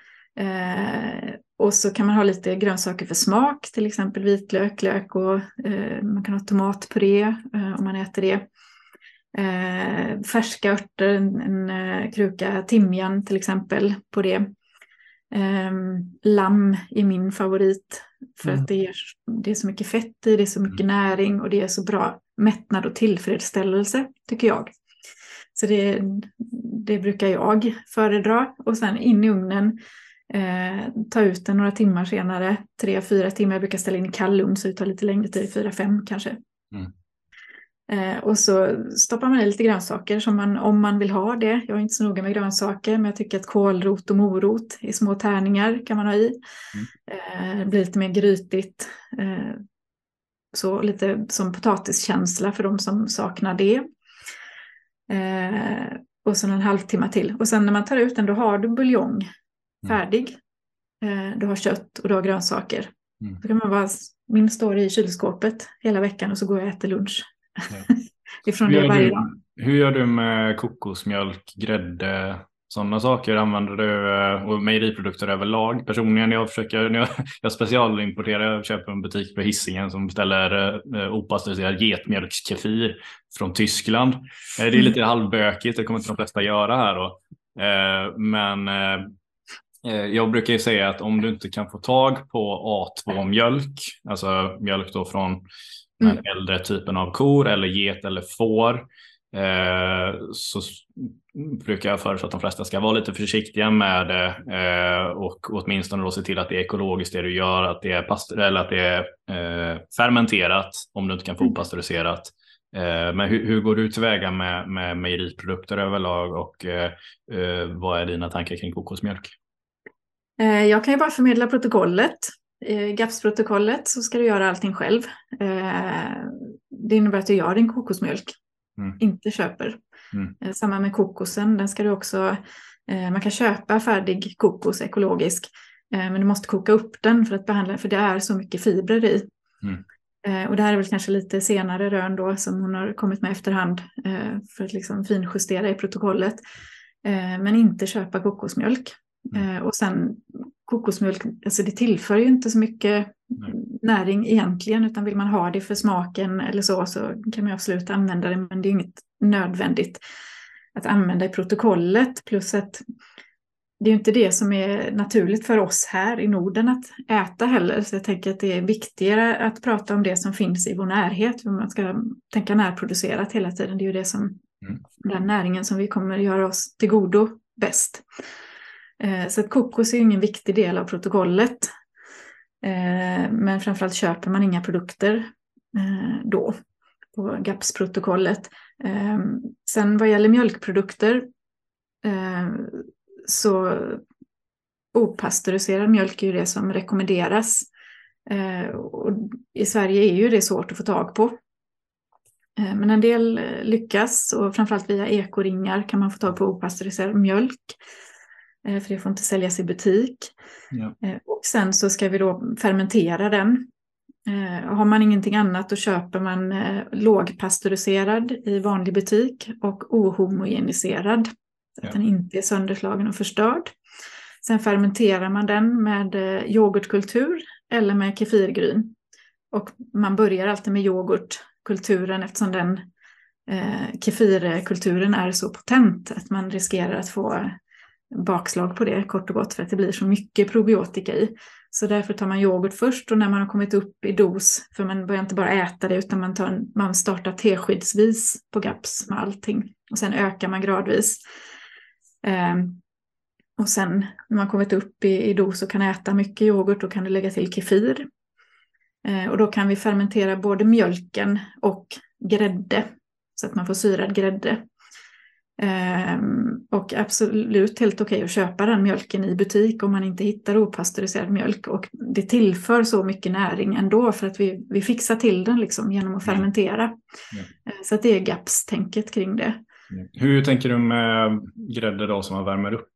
Och så kan man ha lite grönsaker för smak, till exempel vitlök, lök och man kan ha tomatpuré om man äter det. färska örter, en, en kruka timjan till exempel på det. Um, lamm är min favorit för mm. att det är, det är så mycket fett i, det är så mycket mm. näring och det är så bra mättnad och tillfredsställelse tycker jag. Så det, det brukar jag föredra och sen in i ugnen, eh, ta ut den några timmar senare, tre, fyra timmar, jag brukar ställa in i kall ugn så det tar lite längre tid, fyra, fem kanske. Mm. Eh, och så stoppar man i lite grönsaker som man, om man vill ha det. Jag är inte så noga med grönsaker men jag tycker att kålrot och morot i små tärningar kan man ha i. Mm. Eh, blir lite mer grytigt. Eh, så lite som potatiskänsla för de som saknar det. Och sen en halvtimme till. Och sen när man tar ut den då har du buljong färdig. Eh, du har kött och du har grönsaker. Mm. Då kan man bara, min står i kylskåpet hela veckan och så går jag och äter lunch. Ifrån Hur det gör, varje dag. hur gör du med kokosmjölk, grädde, sådana saker? Använder du eh, och mejeriprodukter överlag? Personligen, jag försöker, när jag, jag specialimporterar, jag köper en butik på Hisingen som beställer eh, opastöriserad getmjölkskefir från Tyskland. Eh, det är Mm. lite halvbökigt, det kommer inte de flesta göra här då. Eh, men eh, eh, jag brukar ju säga att om du inte kan få tag på A2-mjölk, alltså mjölk då från den Mm. äldre typen av kor eller get eller får, eh, så brukar jag föreslå att de flesta ska vara lite försiktiga med det eh, och åtminstone då se till att det är ekologiskt det du gör, att det är, pastor- eller att det är eh, fermenterat om du inte kan få Mm. opastöriserat. Men hur, hur går du tillväga med, med mejeriprodukter överlag och vad är dina tankar kring kokosmjölk? Jag kan ju bara förmedla protokollet. I GAPS-protokollet så ska du göra allting själv. Eh, Det innebär att du gör din kokosmjölk, Mm. inte köper. Mm. Eh, Samma med kokosen, den ska du också... eh, Man kan köpa färdig kokos ekologisk, eh, men du måste koka upp den för att behandla för det är så mycket fibrer i. Mm. Eh, Och det här är väl kanske lite senare rön då som hon har kommit med efterhand eh, för att liksom finjustera i protokollet. Eh, Men inte köpa kokosmjölk. Mm. Eh, Och sen kokosmjölk, alltså det tillför ju inte så mycket Nej. näring egentligen, utan vill man ha det för smaken eller så, så kan man absolut använda det, men det är inget nödvändigt att använda i protokollet. Plus att det är ju inte det som är naturligt för oss här i Norden att äta heller, så jag tänker att det är viktigare att prata om det som finns i vår närhet, för man ska tänka närproducerat hela tiden, det är ju det som, Mm. den näringen som vi kommer göra oss till godo bäst. Eh, så att kokos är ju ingen viktig del av protokollet. Eh, men framförallt köper man inga produkter eh, då på GAPS-protokollet. Sen vad gäller mjölkprodukter så opastöriserad mjölk är ju det som rekommenderas. Och I Sverige är ju det svårt att få tag på. Men en del lyckas och framförallt via ekoringar kan man få tag på opastöriserad mjölk. Eh, För det får inte säljas i butik. Ja. Eh, Och sen så ska vi då fermentera den. Eh, Har man ingenting annat då köper man lågpastöriserad i vanlig butik och ohomogeniserad. Så att Ja. den inte är sönderslagen och förstörd. Sen fermenterar man den med yoghurtkultur eller med kefirgryn. Och man börjar alltid med yoghurtkulturen eftersom den eh, kefirkulturen är så potent att man riskerar att få bakslag på det kort och gott för att det blir så mycket probiotika i. Så därför tar man yoghurt först och när man har kommit upp i dos, för man börjar inte bara äta det utan man, tar, man startar teskedsvis på GAPS med allting och sen ökar man gradvis. Um, och sen när man kommit upp i, i dos och kan äta mycket yoghurt då kan du lägga till kefir. Uh, och då kan vi fermentera både mjölken och grädde så att man får syrad grädde. Ehm, och absolut helt okej att köpa den mjölken i butik om man inte hittar opastöriserad mjölk. Och det tillför så mycket näring ändå för att vi, vi fixar till den liksom genom att Mm. fermentera. Ja. Eh, Så att det är GAPS-tänket kring det. Hur tänker du med grädde då som man värmer upp?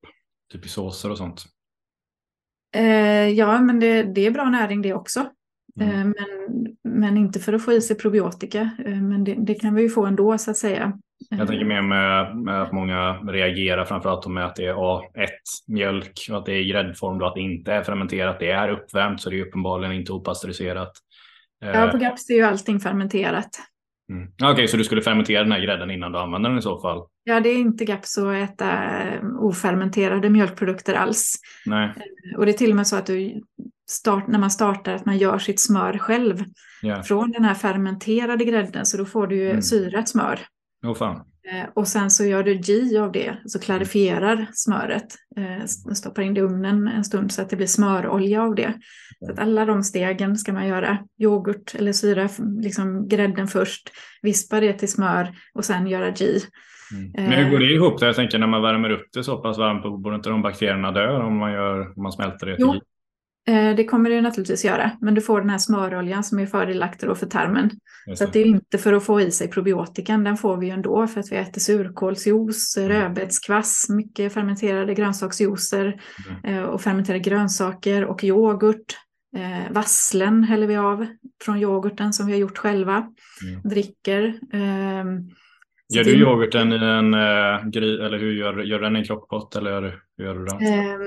Typ i såser och sånt? Eh, ja, men det, det är bra näring det också. Mm. Eh, men, men inte för att få i sig probiotika. Men det, det kan vi ju få ändå så att säga. Jag tänker mer med, med att många reagerar framförallt med att det är A1 mjölk och att det är i gräddform och att det inte är fermenterat. Det är uppvärmt så det är uppenbarligen inte opastöriserat. Eh, Ja, på GAPS är ju allting fermenterat. mm. Okej, så du skulle fermentera den här grädden innan du använder den i så fall? Ja, det är inte GAPS att äta eh, ofermenterade mjölkprodukter alls. Nej. Och det är till och med så att du start, när man startar att man gör sitt smör själv Ja. från den här fermenterade grädden. Så då får du ju Mm. syrat smör. Åh fan. Eh, Och sen så gör du ghee av det, så klarifierar smöret. Eh, Stoppar in det i ugnen en stund så att det blir smörolja av det. Så att alla de stegen ska man göra. Yoghurt eller syra, liksom grädden först, vispa det till smör och sen göra ghee. Mm. Eh. Men hur går det ihop? Jag tänker när man värmer upp det så pass varmt borde inte de bakterierna dö om man, gör, om man smälter det? till Jo. Eh, det kommer det naturligtvis göra, men du får den här smöroljan som är fördelaktig för tarmen. Så det är inte för att få i sig probiotikan, den får vi ju ändå för att vi äter surkålsjuice, mm. rödbetskvass, mycket fermenterade grönsaksjuicer mm. och fermenterade grönsaker och yoghurt. Eh, vasslen häller vi av från yoghurten som vi har gjort själva. Mm. Dricker. Eh, gör du yoghurten i en eh, gry eller hur gör, gör den i en krockpott eller hur, gör du det? Eh,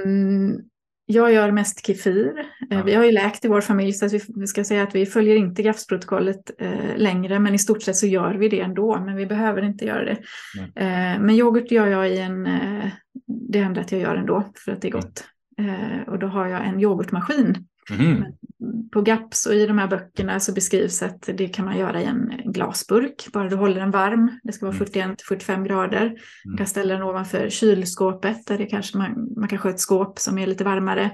jag gör mest kefir. Eh, ja. Vi har ju läkt i vår familj så att vi ska säga att vi följer inte GAFS-protokollet eh, längre men i stort sett så gör vi det ändå men vi behöver inte göra det. Eh, men yoghurt gör jag i en, eh, det händer att jag gör ändå för att det är mm. gott. Mm. och då har jag en yoghurtmaskin Mm. På GAPS och i de här böckerna så beskrivs att det kan man göra i en glasburk, bara du håller den varm. Det ska vara 41-45 mm. grader. Man mm. kan ställa den ovanför kylskåpet där det kanske man, man kanske har ett skåp som är lite varmare.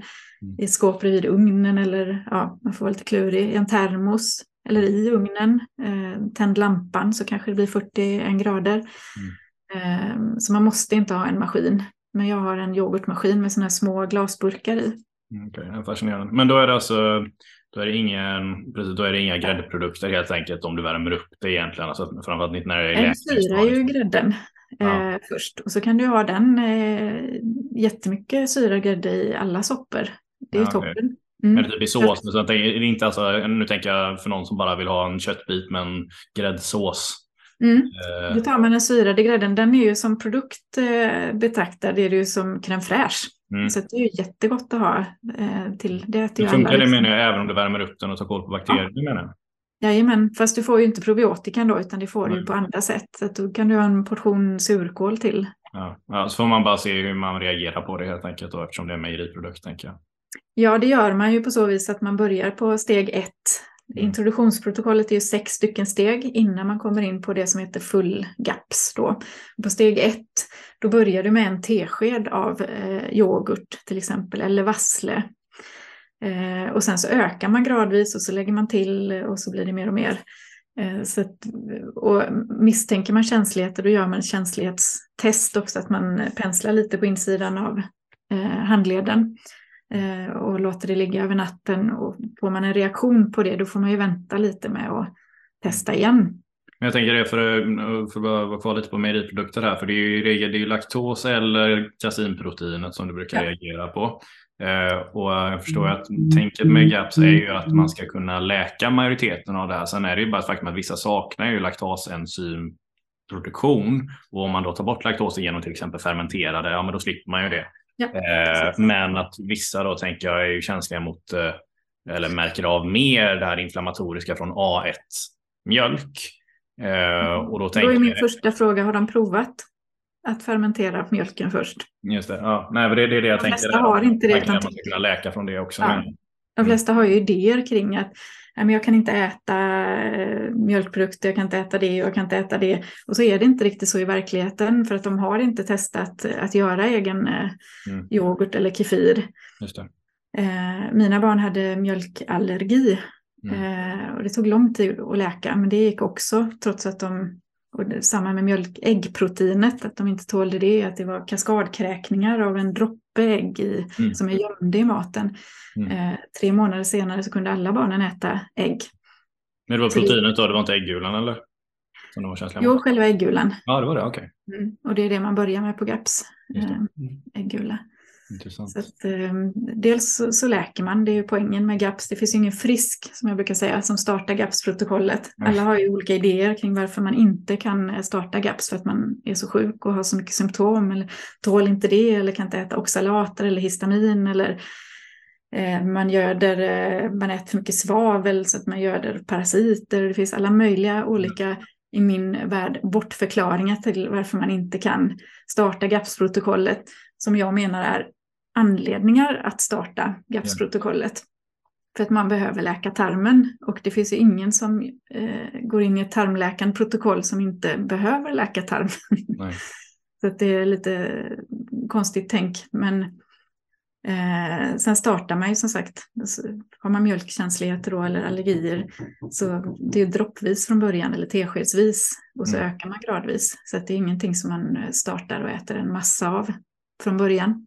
I ett skåp bredvid ugnen eller ja, man får vara lite klurig. I en termos eller i ugnen. Eh, tänd lampan så kanske det blir 41 grader. Mm. Eh, så man måste inte ha en maskin. Men jag har en yoghurtmaskin med sådana här små glasburkar i. Mm, okej, okay, fascinerande. Men då är det alltså då är det, ingen, precis, då är det inga gräddprodukter helt enkelt om du värmer upp det egentligen. Alltså, framförallt inte när det är syrar ju grädden ja. eh, först och så kan du ha den eh, jättemycket syrad grädde i alla soppor. Det är ja, toppen. Okay. Mm. Men det typ i sås, så är det inte alltså, nu tänker jag för någon som bara vill ha en köttbit med en gräddsås. Mm. Eh. Då tar man den syrade grädden, den är ju som produkt eh, betraktad, det är det ju som crème fraîche. Mm. Så det är ju jättegott att ha eh, till det. det funkar alla, det menar jag även om du värmer upp den och tar koll på bakterier? Ja. Menar jag. Jajamän, fast du får ju inte probiotikan då utan det får mm. du på andra sätt. Så då kan du ha en portion surkål till. Ja. ja, så får man bara se hur man reagerar på det helt enkelt då, eftersom det är mejeriprodukt tänker jag. Ja, det gör man ju på så vis att man börjar på steg ett Mm. Introduktionsprotokollet är ju sex stycken steg innan man kommer in på det som heter full GAPS. Då. På steg ett, då börjar du med en tesked av eh, yoghurt till exempel, eller vassle. Eh, och sen så ökar man gradvis och så lägger man till och så blir det mer och mer. Eh, så att, och misstänker man känsligheter då gör man ett känslighetstest också, att man penslar lite på insidan av eh, handleden. Eh, och låter det ligga över natten. Och får man en reaktion på det då får man ju vänta lite med att testa igen. Jag tänker det för, för att vara kvar lite på mejeriprodukter här, för det är ju regel det är laktos eller kasinproteinet som du brukar ja. reagera på. Eh, och jag förstår att tänket med GAPS är ju att man ska kunna läka majoriteten av det här. Sen är det ju bara ett faktum att vissa saknar ju laktasenzymproduktion och om man då tar bort laktosen genom till exempel fermenterade, ja men då slipper man ju det. Ja, eh, men att vissa då tänker jag är ju känsliga mot eh, eller märker av mer det här inflammatoriska från A1 mjölk. Eh, mm. och då, då är min första fråga, har de provat att fermentera mjölken först? Just det, ja. Nej, det, det är det jag de tänkte. Flesta har inte det. Man, man ska kunna läka från det också. Ja. De flesta har ju idéer kring att jag kan inte äta eh, mjölkprodukter, jag kan inte äta det och jag kan inte äta det. Och så är det inte riktigt så i verkligheten för att de har inte testat att göra egen eh, mm. yoghurt eller kefir. Eh, mina barn hade mjölkallergi mm. och det tog lång tid att läka men det gick också trots att de och samma med mjölk, äggproteinet, att de inte tålde det, att det var kaskadkräkningar av en droppe ägg i, mm. som är gömde i maten. Mm. Eh, tre månader senare så kunde alla barnen äta ägg. Men det var proteinet då, det var inte äggulan eller? Som de var jo, själva äggulan. Ja, det var det, okej. Okay. Mm. Och det är det man börjar med på GAPS, eh, äggula. Intressant. Så att, eh, dels så, så, läker man, det är ju poängen med GAPS. Det finns ju ingen frisk, som jag brukar säga, som startar GAPS-protokollet. Alla har ju olika idéer kring varför man inte kan eh, starta GAPS för att man är så sjuk och har så mycket symptom eller tål inte det eller kan inte äta oxalater eller histamin eller eh, man göder, eh, man äter för mycket svavel så att man göder parasiter. Det finns alla möjliga olika i min värld bortförklaringar till varför man inte kan starta GAPS-protokollet som jag menar är anledningar att starta GAPS-protokollet. För att man behöver läka tarmen och det finns ju ingen som eh, går in i ett tarmläkande protokoll som inte behöver läka tarmen. Så det är lite konstigt tänk. Men eh, sen startar man ju som sagt, alltså, har man mjölkkänsligheter då eller allergier så det är droppvis från början eller teskedsvis och så mm. ökar man gradvis. Så det är ingenting som man startar och äter en massa av från början.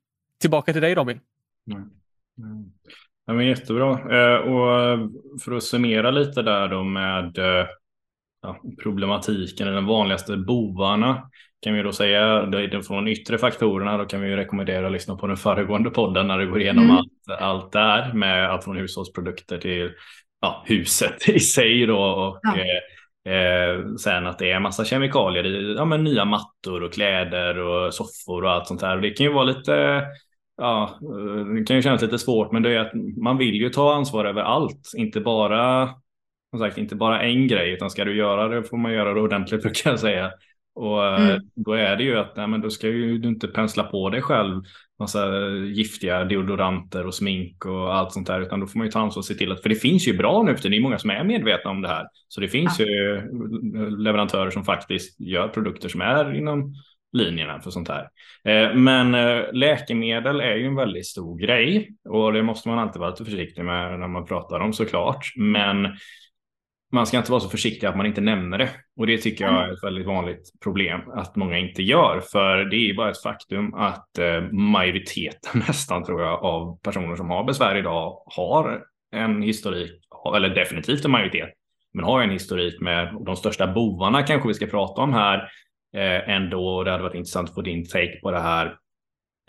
Tillbaka till dig Robin. Mm. Mm. Ja, men jättebra. Eh, och för att summera lite där då med eh, ja, problematiken, den vanligaste bovarna kan vi då säga från yttre faktorerna. Då kan vi rekommendera att lyssna på den föregående podden när det går igenom mm. allt, allt där med allt från hushållsprodukter till ja, huset i sig då och ja. eh, eh, sen att det är massa kemikalier i ja, men nya mattor och kläder och soffor och allt sånt här. Och det kan ju vara lite ja, eh, det kan ju kännas lite svårt, men det är att man vill ju ta ansvar över allt, inte bara som sagt, inte bara en grej, utan ska du göra det får man göra det ordentligt brukar jag säga. Och eh, mm. då är det ju att nej, men då ska ju du inte pensla på dig själv massa giftiga deodoranter och smink och allt sånt där, utan då får man ju ta ansvar och se till att, för det finns ju bra nu för det är många som är medvetna om det här. Så det finns ja. ju leverantörer som faktiskt gör produkter som är inom linjerna för sånt här. Eh, men eh, läkemedel är ju en väldigt stor grej och det måste man alltid vara lite försiktig med när man pratar om såklart. Men man ska inte vara så försiktig att man inte nämner det. Och det tycker jag är ett väldigt vanligt problem att många inte gör. För det är bara ett faktum att eh, majoriteten nästan tror jag av personer som har besvär idag har en historik, eller definitivt en majoritet, men har en historik med de största bovarna kanske vi ska prata om här eh, ändå. Det hade varit intressant att få din take på det här.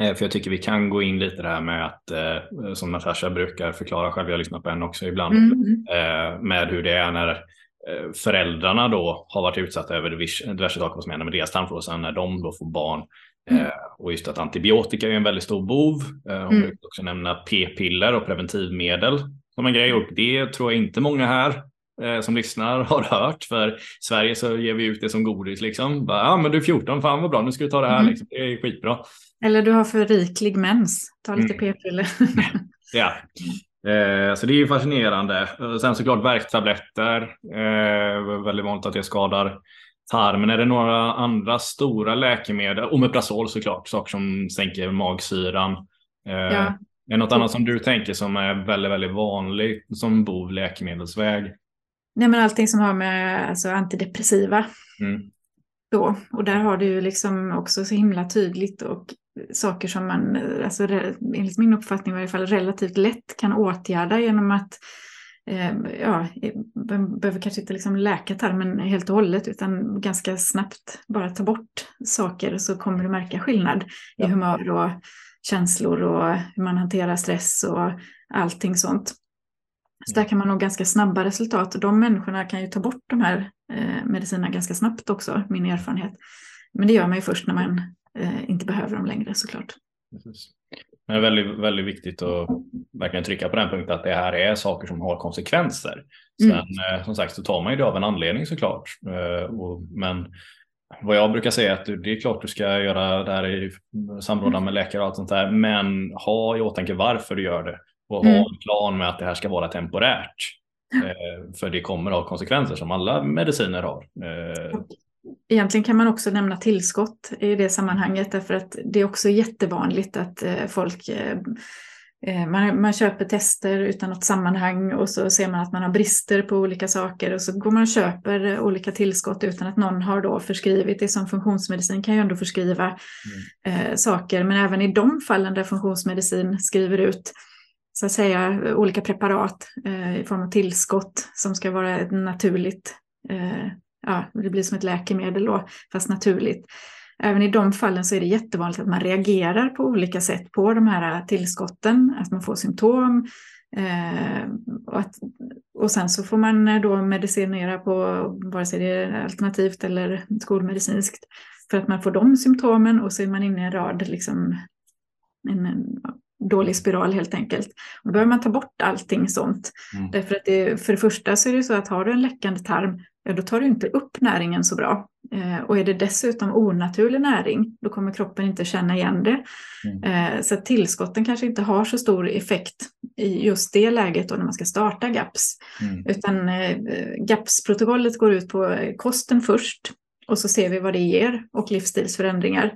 Eh, för jag tycker vi kan gå in lite där med att, eh, som Natasha brukar förklara själv, jag lyssnar på henne också ibland, mm. med hur det är när föräldrarna då har varit utsatta över diverse saker som händer med deras tandflora när de då får barn. Mm. Och just att antibiotika är en väldigt stor bov. Hon mm. brukar också nämna p-piller och preventivmedel som en grej och det tror jag inte många här eh, som lyssnar har hört. För Sverige så ger vi ut det som godis liksom. Ja ah, men du är 14, fan vad bra, nu ska du ta det här. Mm. Liksom. Det är skitbra. Eller du har för riklig mens, ta lite mm. p-piller. ja. Eh, så det är ju fascinerande. Sen såklart värktabletter. Eh, väldigt vanligt att det skadar tarmen. Är det några andra stora läkemedel? Omeprazol såklart, saker som sänker magsyran. Eh, ja. Är det något annat som du tänker som är väldigt, väldigt vanligt som bov läkemedelsväg? Nej, men allting som har med alltså, antidepressiva. Mm. Då. Och där har du ju liksom också så himla tydligt och saker som man, alltså, enligt min uppfattning i varje fall, relativt lätt kan åtgärda genom att eh, ja, behöver kanske inte liksom läka tarmen helt och hållet utan ganska snabbt bara ta bort saker så kommer du märka skillnad ja. i humör och känslor och hur man hanterar stress och allting sånt. Så där kan man nog ganska snabba resultat. De människorna kan ju ta bort de här eh, medicinerna ganska snabbt också, min erfarenhet. Men det gör man ju först när man eh, inte behöver dem längre såklart. Men det är väldigt, väldigt viktigt att verkligen trycka på den punkten att det här är saker som har konsekvenser. Sen mm. eh, som sagt så tar man ju det av en anledning såklart. Och, men vad jag brukar säga är att det är klart du ska göra det här i samråd med läkare och allt sånt där, men ha i åtanke varför du gör det och mm. ha en plan med att det här ska vara temporärt. Eh, för det kommer att ha konsekvenser som alla mediciner har. Eh, Egentligen kan man också nämna tillskott i det sammanhanget därför att det är också jättevanligt att eh, folk eh, eh, man, man köper tester utan något sammanhang och så ser man att man har brister på olika saker och så går man och köper olika tillskott utan att någon har då förskrivit det som funktionsmedicin kan ju ändå förskriva mm. eh, saker men även i de fallen där funktionsmedicin skriver ut så att säga olika preparat eh, i form av tillskott som ska vara ett naturligt, eh, ja det blir som ett läkemedel då, fast naturligt. Även i de fallen så är det jättevanligt att man reagerar på olika sätt på de här tillskotten, att man får symptom. Eh, och, att, och sen så får man eh, då medicinera på, vare sig det är alternativt eller skolmedicinskt, för att man får de symptomen och så är man inne i en rad liksom, en, en dålig spiral helt enkelt. Och då behöver man ta bort allting sånt. Mm. Därför att det, för det första så är det så att har du en läckande tarm ja, då tar du inte upp näringen så bra. Eh, och är det dessutom onaturlig näring, då kommer kroppen inte känna igen det. Mm. Eh, så tillskotten kanske inte har så stor effekt i just det läget då när man ska starta GAPS. Mm. Utan eh, GAPS-protokollet går ut på kosten först och så ser vi vad det ger och livsstilsförändringar.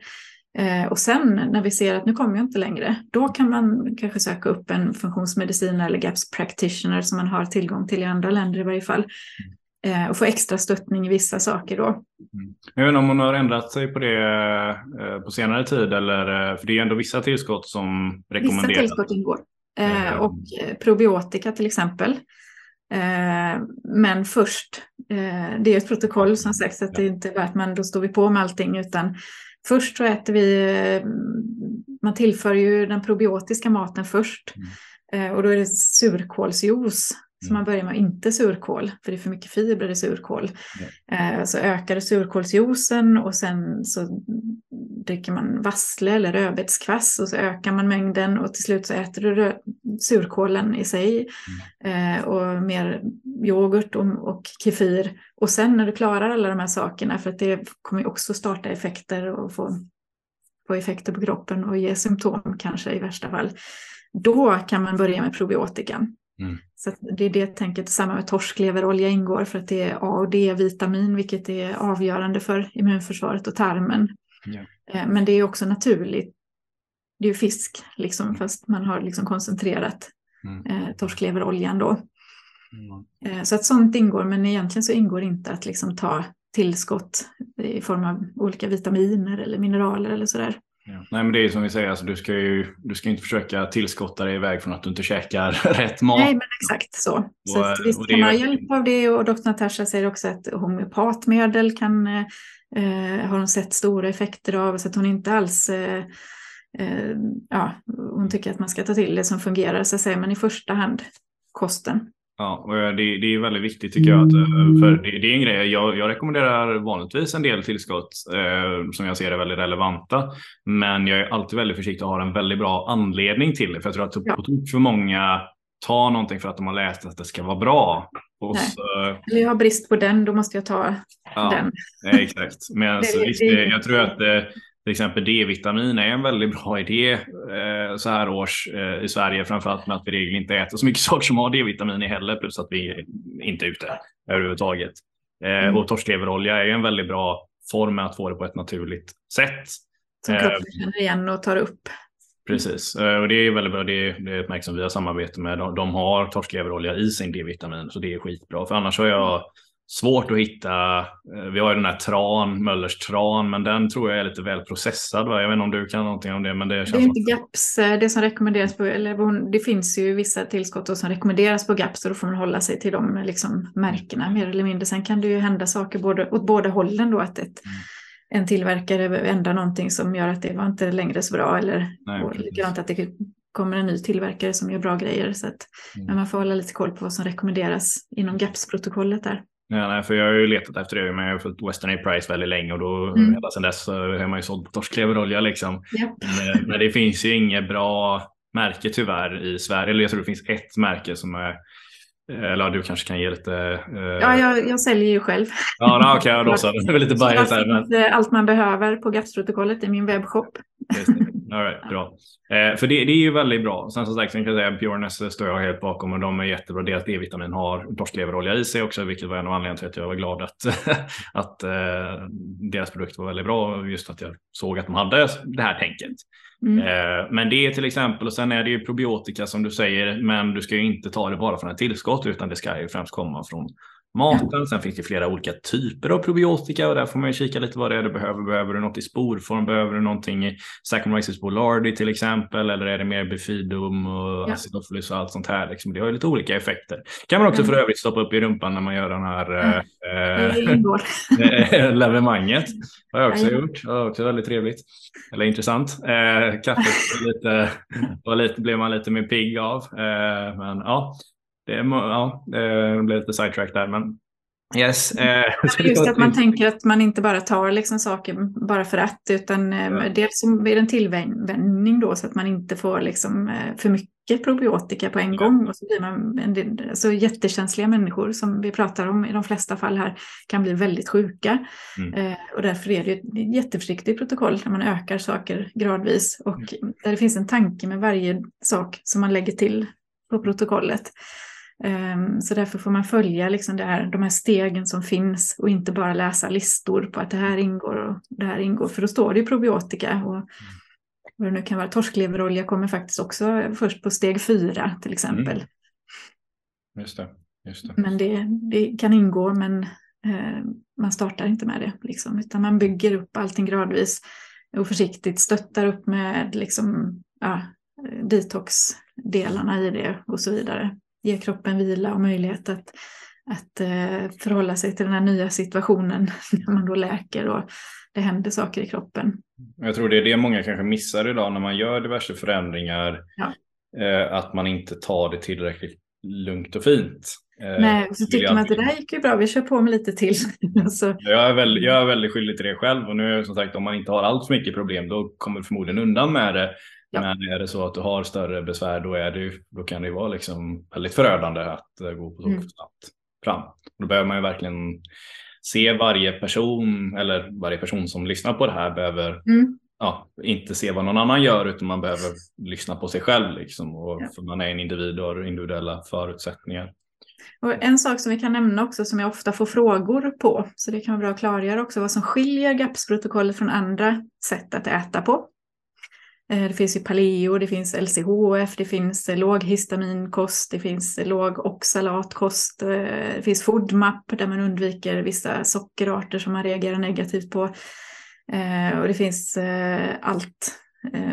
Eh, och sen när vi ser att nu kommer jag inte längre, då kan man kanske söka upp en funktionsmedicin eller GAPS practitioner som man har tillgång till i andra länder i varje fall. Eh, och få extra stöttning i vissa saker då. Jag vet inte om hon har ändrat sig på det eh, på senare tid eller för det är ändå vissa tillskott som rekommenderas. Vissa tillskott ingår. Mm. Och probiotika till exempel. Men först, det är ett protokoll som sagt att det inte är värt, men då står vi på med allting utan Först så äter vi, man tillför ju den probiotiska maten först. Mm. Och då är det surkålsjuice så man börjar med inte surkål, för det är för mycket fibrer i surkål. Mm. Så ökar surkålsjuicen och sen så dricker man vassle eller rödbetskvass och så ökar man mängden och till slut så äter du surkålen i sig mm. och mer yoghurt och, och kefir. Och sen när du klarar alla de här sakerna, för att det kommer ju också starta effekter och få, få effekter på kroppen och ge symptom kanske i värsta fall. Då kan man börja med probiotikan. Mm. Så det är det tänket. Samma med torskleverolja ingår för att det är A och D-vitamin vilket är avgörande för immunförsvaret och tarmen. Yeah. Men det är också naturligt. Det är ju fisk liksom mm. fast man har liksom koncentrerat mm. eh, torskleveroljan då. Mm. Eh, så att sånt ingår men egentligen så ingår inte att liksom ta tillskott i form av olika vitaminer eller mineraler eller sådär. Ja. Nej men det är som vi säger, alltså, du ska ju du ska inte försöka tillskotta dig iväg från att du inte käkar rätt mat. Nej men exakt så. Så och, visst och kan man ha hjälp av det och doktor Natasha säger också att homeopatmedel kan eh, eh, har hon sett stora effekter av så att hon inte alls eh, eh, ja, hon tycker att man ska ta till det som fungerar så att säga men i första hand kosten. Ja, och det, det är väldigt viktigt tycker jag. Att, eh, för det, det är en grej, jag, jag, rekommenderar vanligtvis en del tillskott eh, som jag ser är väldigt relevanta. Men jag är alltid väldigt försiktig och har en väldigt bra anledning till det. För jag tror att ja. på tok för många tar någonting för att de har läst att det ska vara bra. Och så... Eller jag har brist på den, då måste jag ta ja, den. exakt. Men alltså, visst, jag tror att eh, till exempel D-vitamin är en väldigt bra idé eh, så här års eh, i Sverige, framförallt med att vi regel inte äter så mycket saker som har D-vitamin i heller, plus att vi inte är ute överhuvudtaget. Eh, mm. Och torskleverolja är en väldigt bra form att få det på ett naturligt sätt. Som kroppen eh, känner igen och tar upp. Precis, eh, och det är väldigt bra. Det är, det är ett märke som vi har samarbete med. De, de har torskleverolja i sin D-vitamin, så det är skitbra. För annars har jag svårt att hitta. Eh, vi har ju den här tran, Möllers tran, men den tror jag är lite väl processad. Va? Jag vet inte om du kan någonting om det, men det känns Det är inte GAPS, eh, det som rekommenderas på, eller det finns ju vissa tillskott som rekommenderas på GAPS och då får man hålla sig till de liksom, märkena mer eller mindre. Sen kan det ju hända saker både, åt båda hållen då, att ett, mm. en tillverkare ändrar någonting som gör att det var inte längre så bra eller likadant att det kommer en ny tillverkare som gör bra grejer. Så att, mm. Men man får hålla lite koll på vad som rekommenderas inom GAPS-protokollet där. Ja, nej, för jag har ju letat efter det, men jag har följt Western A Price väldigt länge och då mm. ända sedan dess har man ju sålt på torskleverolja liksom. Yep. Men, men, det finns ju inget bra märke tyvärr i Sverige. Eller jag tror det finns ett märke som är eller du kanske kan ge lite... Uh... Ja, jag, jag, säljer ju själv. Ja, okej, okay, då så. Det är lite bias här. Men... Allt man behöver på GAPS-protokollet i min webbshop. All right, bra. Eh, för det, det, är ju väldigt bra. Sen som sagt, sen kan jag säga Pureness står jag helt bakom och de är jättebra. Deras D-vitamin har torskleverolja i sig också, vilket var en av anledningarna till att jag var glad att, att eh, deras produkt var väldigt bra. Just att jag såg att de hade det här tänket. Mm. Eh, men det är till exempel, och sen är det ju probiotika som du säger, men du ska ju inte ta det bara från ett tillskott, utan det ska ju främst komma från maten. Sen finns det flera olika typer av probiotika och där får man ju kika lite vad det är du behöver. Behöver du något i sporform? Behöver du någonting i Saccharomyces boulardii till exempel? Eller är det mer bifidum och ja. acidophilus och allt sånt här? Liksom. Det har ju lite olika effekter. Kan man också mm. för övrigt stoppa upp i rumpan när man gör den här mm. äh, levemanget. Det har jag också gjort. Det var också väldigt trevligt. Eller intressant. Äh, kaffet lite, var lite, blev man lite mer pigg av. Äh, men ja, det, ja, det blev lite sidetrack där, men Yes. Eh, Just att man tänker att man inte bara tar liksom saker bara för att, utan eh, Ja. dels så är det en tillvänjning då så att man inte får liksom eh, för mycket probiotika på en Ja. gång. Och så blir man en del, alltså jättekänsliga människor som vi pratar om i de flesta fall här kan bli väldigt sjuka. Mm. Och därför är det ett jätteförsiktigt protokoll när man ökar saker gradvis och där det finns en tanke med varje sak som man lägger till på protokollet. Ehm, Så därför får man följa liksom det här, de här stegen som finns och inte bara läsa listor på att det här ingår och det här ingår. För då står det ju probiotika och vad det nu kan vara. Torskleverolja kommer faktiskt också först på steg fyra till exempel. Just det. Just det. Men det, det kan ingå men eh, man startar inte med det. Liksom, utan man bygger upp allting gradvis och försiktigt stöttar upp med liksom, ja, detox-delarna i det och så vidare. Ger kroppen vila och möjlighet att, att eh, förhålla sig till den här nya situationen när man då läker och det händer saker i kroppen. Jag tror det är det många kanske missar idag när man gör diverse förändringar. Ja. Eh, att man inte tar det tillräckligt lugnt och fint. Eh, Nej, så tycker man att det där gick ju bra, vi kör på med lite till. alltså, Jag är, väldigt, jag är väldigt skyldig till det själv och nu som sagt om man inte har allt för mycket problem då kommer du förmodligen undan med det. Ja. Men är det så att du har större besvär då, är det, ju- då kan det ju vara liksom väldigt förödande att eh, gå på så Mm. snabbt fram. Då behöver man ju verkligen se varje person eller varje person som lyssnar på det här behöver mm, ja, inte se vad någon annan gör utan man behöver lyssna på sig själv liksom. Och, Ja. För man är en individ och har individuella förutsättningar. Och en sak som vi kan nämna också som jag ofta får frågor på, så det kan vara bra att klargöra också vad som skiljer GAPS-protokollet från andra sätt att äta på. Eh, det finns ju paleo, det finns LCHF, det finns eh, låghistaminkost, det finns lågoxalatkost, låg oxalatkost, det finns FODMAP där man undviker vissa sockerarter som man reagerar negativt på. Och det finns allt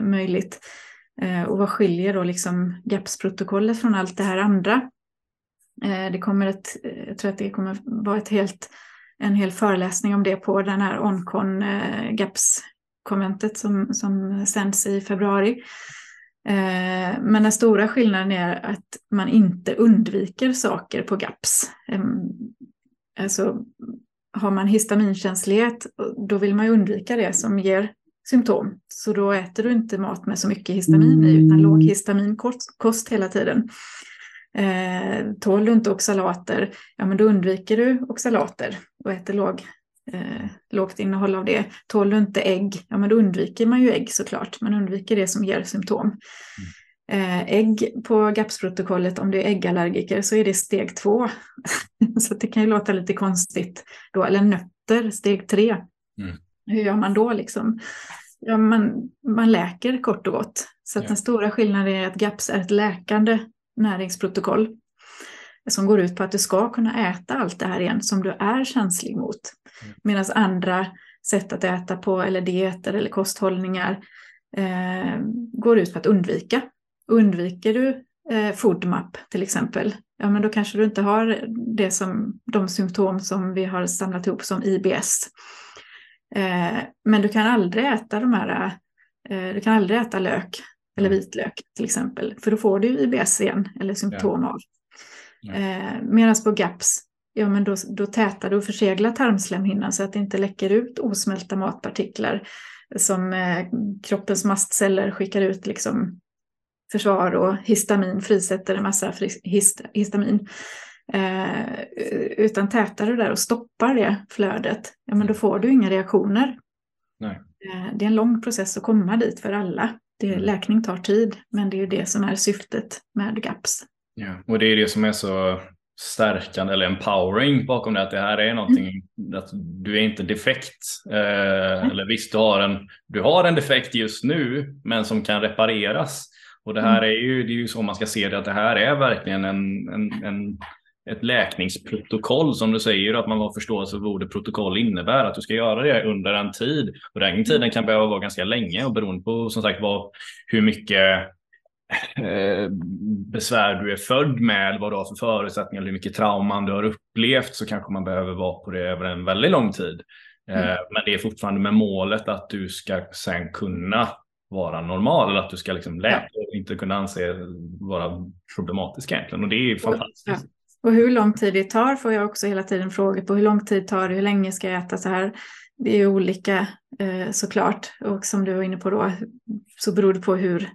möjligt. Och vad skiljer då liksom GAPS-protokollet från allt det här andra? Det kommer ett, jag tror att det kommer vara ett helt, en hel föreläsning om det på den här Oncon GAPS GAPS-konventet som, som sänds i februari. Eh, Men den stora skillnaden är att man inte undviker saker på GAPS. Alltså har man histaminkänslighet, då vill man ju undvika det som ger symptom. Så då äter du inte mat med så mycket histamin i, utan låg histaminkost kost hela tiden. Eh, tål du inte oxalater, ja men då undviker du oxalater och äter låg, eh, lågt innehåll av det. Tål du inte ägg, ja men då undviker man ju ägg såklart. Man undviker det som ger symptom. Eh, ägg på GAPS-protokollet, om du är äggallergiker så är det steg två. så det kan ju låta lite konstigt då. Eller nötter, steg tre. Mm. Hur gör man då liksom? Ja, man, man läker kort och gott. Så att Ja. den stora skillnaden är att GAPS är ett läkande näringsprotokoll som går ut på att du ska kunna äta allt det här igen som du är känslig mot. Mm. Medan andra sätt att äta på eller dieter eller kosthållningar eh, går ut på att undvika. Undviker du eh, FODMAP till exempel, ja men då kanske du inte har det som, de symptom som vi har samlat ihop som IBS. Eh, men du kan aldrig äta de här, eh, du kan aldrig äta lök eller Mm. vitlök till exempel, för då får du IBS igen eller symptom av. Ja. Eh, Medan på GAPS, ja men då, då tätar du och förseglar tarmslemhinnan så att det inte läcker ut osmälta matpartiklar som eh, kroppens mastceller skickar ut liksom försvar och histamin frisätter en massa hist, histamin. Eh, utan tätar du där och stoppar det flödet, ja men då får du inga reaktioner. Eh, det är en lång process att komma dit för alla. Det, Mm. Läkning tar tid, men det är ju det som är syftet med GAPS. Ja. Och det är det som är så stärkande eller empowering bakom det. Att det här är någonting, att du är inte defekt. Eh, eller visst, du har, en, du har en defekt just nu, men som kan repareras. Och det här är ju, det är ju så man ska se det, att det här är verkligen en, en, en, ett läkningsprotokoll som du säger, att man har förståelse för vad ordet protokoll innebär, att du ska göra det under en tid. Och den tiden kan behöva vara ganska länge och beroende på som sagt vad, hur mycket eh, besvär du är född med, vad du har för förutsättningar, hur mycket trauman du har upplevt så kanske man behöver vara på det över en väldigt lång tid. Eh, Mm. Men det är fortfarande med målet att du ska sen kunna vara normal eller att du ska liksom läka och inte kunna anse vara problematisk egentligen. Och det är fantastiskt. Och hur lång tid det tar får jag också hela tiden frågor på. Hur lång tid tar det? Hur länge ska jag äta så här? Det är olika eh, såklart. Och som du var inne på då så beror det på hur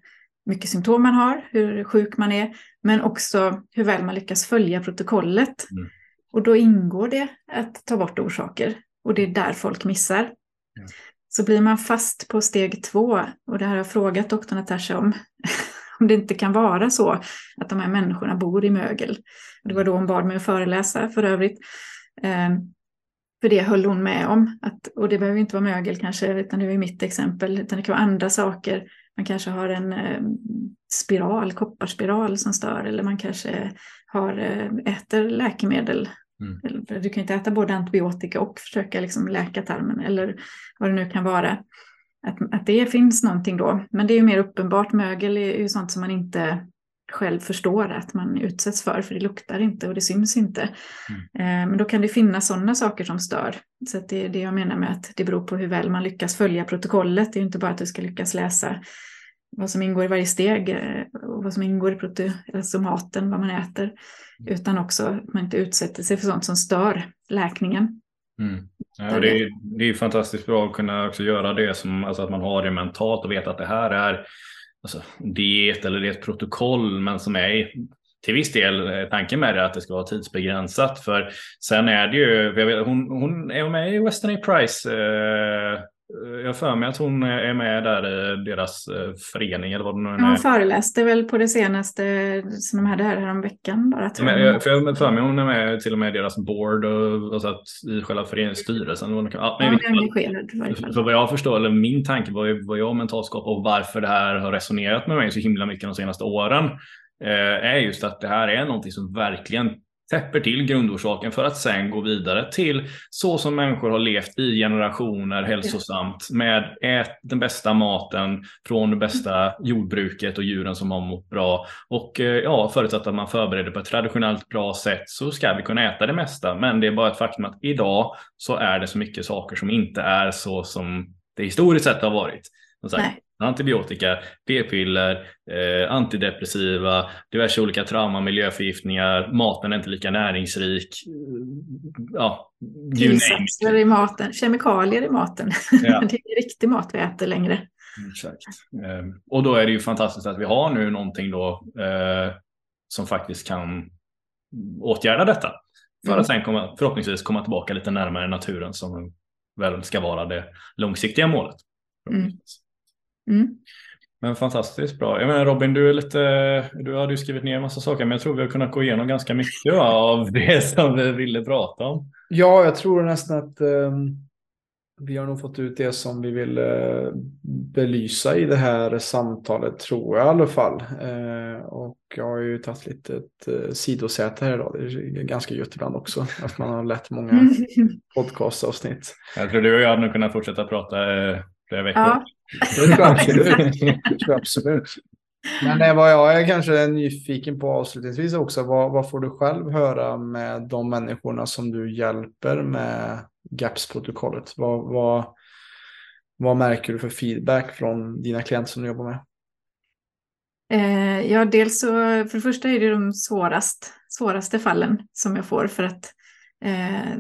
mycket symptom man har, hur sjuk man är, men också hur väl man lyckas följa protokollet. Mm. Och då ingår det att ta bort orsaker. Och det är där folk missar. Mm. Så blir man fast på steg två, och det här har jag frågat doktor Natasha om, om det inte kan vara så att de här människorna bor i mögel. Det var då hon bad mig att föreläsa för övrigt. Eh, för det höll hon med om. Att, och det behöver inte vara mögel kanske, utan det var mitt exempel, utan det kan vara andra saker. Man kanske har en eh, spiral, kopparspiral som stör, eller man kanske har, eh, äter läkemedel. Mm. Du kan inte äta både antibiotika och försöka liksom läka tarmen, eller vad det nu kan vara. Att, att det finns någonting då. Men det är ju mer uppenbart, mögel är ju sånt som man inte själv förstår att man utsätts för, för det luktar inte och det syns inte. Mm. Eh, men då kan det finnas sådana saker som stör. Så det är det jag menar med att det beror på hur väl man lyckas följa protokollet. Det är inte bara att du ska lyckas läsa vad som ingår i varje steg eh, och vad som ingår i prote alltså maten, vad man äter, mm. utan också att man inte utsätter sig för sånt som stör läkningen. Mm. Ja, det, är, det är fantastiskt bra att kunna också göra det som alltså att man har det mentalt och veta att det här är alltså, diet eller det är ett protokoll, men som är till viss del eh, tanken med det att det ska vara tidsbegränsat. För sen är det ju, vet, hon, hon är med i Western A. Price. Eh, jag för mig att hon är med där i deras eh, förening eller vad det nu är. Hon föreläste väl på det senaste som de hade här, här om veckan bara. Tror men, jag, för jag för mig hon är med till och med i deras board och, och så att, i själva föreningsstyrelsen. Ja, men, ja, engagerad för, för vad jag förstår, eller min tanke vad, vad jag mentalt skapar och varför det här har resonerat med mig så himla mycket de senaste åren eh, är just att det här är någonting som verkligen täpper till grundorsaken för att sen gå vidare till så som människor har levt i generationer hälsosamt med ät den bästa maten från det bästa jordbruket och djuren som har mått bra. Och eh, ja, förutsatt att man förbereder på ett traditionellt bra sätt så ska vi kunna äta det mesta. Men det är bara ett faktum att idag så är det så mycket saker som inte är så som det historiskt sett har varit. Nej antibiotika, p-piller, eh, antidepressiva, diverse olika trauma, miljöförgiftningar, maten är inte lika näringsrik. Ja, Tillsatser i maten, kemikalier i maten. Ja. det är riktig mat vi äter längre. Exakt. Eh, och då är det ju fantastiskt att vi har nu någonting då eh, som faktiskt kan åtgärda detta. För mm. att sen komma, förhoppningsvis komma tillbaka lite närmare naturen som väl ska vara det långsiktiga målet. Mm. Mm. Men fantastiskt bra. Jag menar Robin, du, är lite, du hade ju skrivit ner en massa saker, men jag tror vi har kunnat gå igenom ganska mycket av det som vi ville prata om. Ja, jag tror nästan att um, vi har nog fått ut det som vi vill uh, belysa i det här samtalet, tror jag i alla fall. Uh, och jag har ju tagit lite ett uh, sidosäte här idag. Det är ganska gött ibland också, att man har lätt många podcastavsnitt. Jag tror du och jag hade nog kunnat fortsätta prata flera veckor. Ja. Absolut. Men det vad jag är kanske nyfiken på avslutningsvis också, vad, vad får du själv höra med de människorna som du hjälper med GAPS-protokollet? Vad, vad, vad märker du för feedback från dina klienter som du jobbar med? Eh, ja, dels så, för det första är det de svårast, svåraste fallen som jag får för att eh,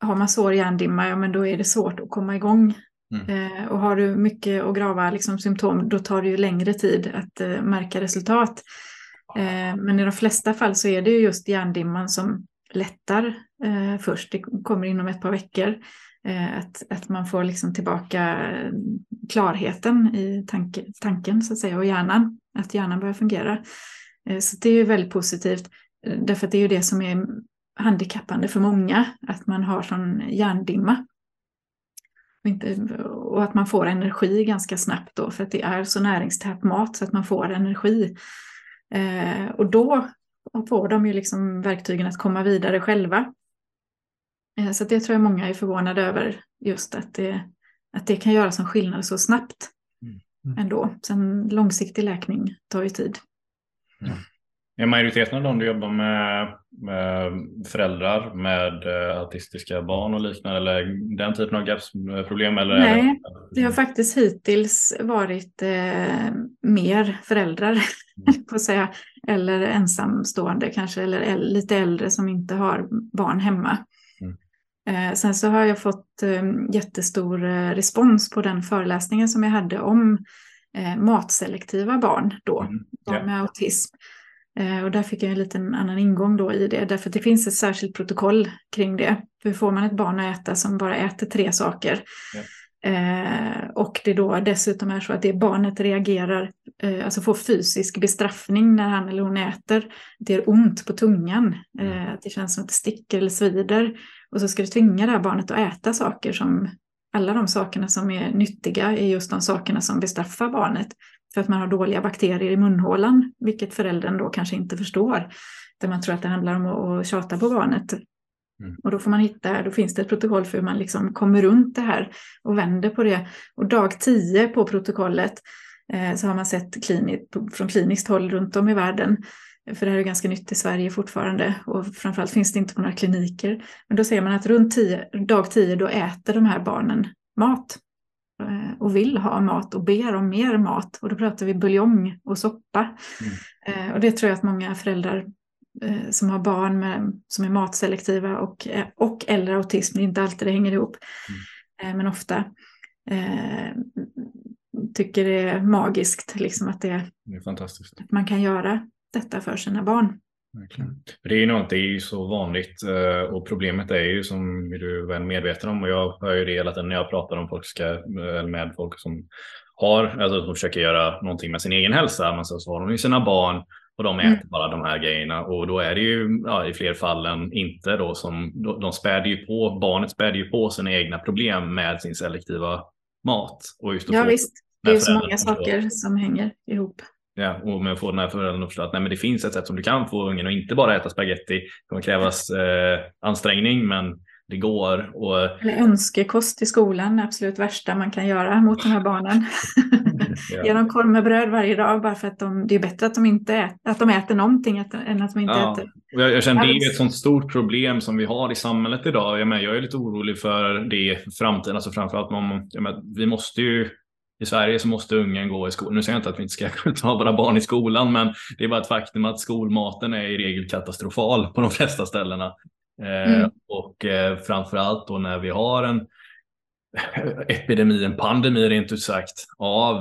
har man svår hjärndimma, ja men då är det svårt att komma igång Mm. Eh, och har du mycket och grava liksom, symptom då tar det ju längre tid att eh, märka resultat. Eh, men i de flesta fall så är det ju just hjärndimman som lättar eh, först. Det kommer inom ett par veckor. Eh, att, att man får liksom tillbaka klarheten i tanke, tanken så att säga och hjärnan. Att hjärnan börjar fungera. Eh, så det är ju väldigt positivt. Därför att det är ju det som är handikappande för många. Att man har sån hjärndimma. Och, att man får energi ganska snabbt då, för att det är så näringstät mat så att man får energi. Eh, och då får de ju liksom verktygen att komma vidare själva. Eh, så det tror jag många är förvånade över, just att det, att det kan göra som skillnad så snabbt mm. mm. ändå. Sen långsiktig läkning tar ju tid. Mm. Är majoriteten av de du jobbar med, med föräldrar med uh, autistiska barn och liknande eller den typen av GAPS-problem? Eller Nej, det har faktiskt hittills varit eh, mer föräldrar mm. på säga, eller ensamstående kanske, eller lite äldre som inte har barn hemma. Mm. Sen så har jag fått jättestor respons på den föreläsningen som jag hade om matselektiva barn då, mm. barn med autism. Eh, och där fick jag en liten annan ingång då i det, därför att det finns ett särskilt protokoll kring det. Hur får man ett barn att äta som bara äter tre saker? Ja. Eh, och det då dessutom är så att det barnet reagerar, eh, alltså får fysisk bestraffning när han eller hon äter. Det gör ont på tungan, mm. eh, det känns som att det sticker eller svider. Och så ska du tvinga det här barnet att äta saker som, alla de sakerna som är nyttiga är just de sakerna som bestraffar barnet för att man har dåliga bakterier i munhålan, vilket föräldern då kanske inte förstår. Där man tror att det handlar om att tjata på barnet. Mm. Och då får man hitta, då finns det ett protokoll för hur man liksom kommer runt det här och vänder på det. Och dag 10 på protokollet eh, så har man sett klinik, från kliniskt håll runt om i världen. För det här är ganska nytt i Sverige fortfarande och framförallt finns det inte på några kliniker. Men då ser man att runt 10, dag 10 då äter de här barnen mat. Eh, och vill ha mat och ber om mer mat. Och då pratar vi buljong och soppa. Mm. Eh, och det tror jag att många föräldrar eh, som har barn med, som är matselektiva och, och eller autism, det är inte alltid det hänger ihop, mm. men ofta eh, tycker det är magiskt liksom att det, det är fantastiskt. Att man kan göra detta för sina barn. Verkligen. Det är ju något, det är ju så vanligt eh, och problemet är ju som du är väl medveten om och jag hör ju det hela tiden när jag pratar om folk ska, med folk som har, alltså som försöker göra någonting med sin egen hälsa, men så, har de ju sina barn och de äter mm. bara de här grejerna och då är det ju ja, i fler fallen inte då som de späder ju på, barnet späder ju på sina egna problem med sin selektiva mat. Och just ja visst, det är så många saker som hänger ihop. Ja, och med att få den här föräldern att förstå att nej, men det finns ett sätt som du kan få ungen att inte bara äta spaghetti. Det kommer krävas eh, ansträngning, men det går. Och... Eller önskekost i skolan är absolut värsta man kan göra mot de här barnen. ja. Ge dem korv med bröd varje dag bara för att de, det är bättre att de, inte äter, att de äter någonting än att de inte ja. äter. Jag, jag känner det är ett sånt stort problem som vi har i samhället idag. Jag, med, jag är lite orolig för det för framtiden. Alltså framförallt man, med, vi måste ju i Sverige så måste ungen gå i skolan. Nu säger jag inte att vi inte ska ta våra barn i skolan, men det är bara ett faktum att skolmaten är i regel katastrofal på de flesta ställena. Eh, mm. och eh, framförallt då när vi har en epidemi, en pandemi rent ut sagt, av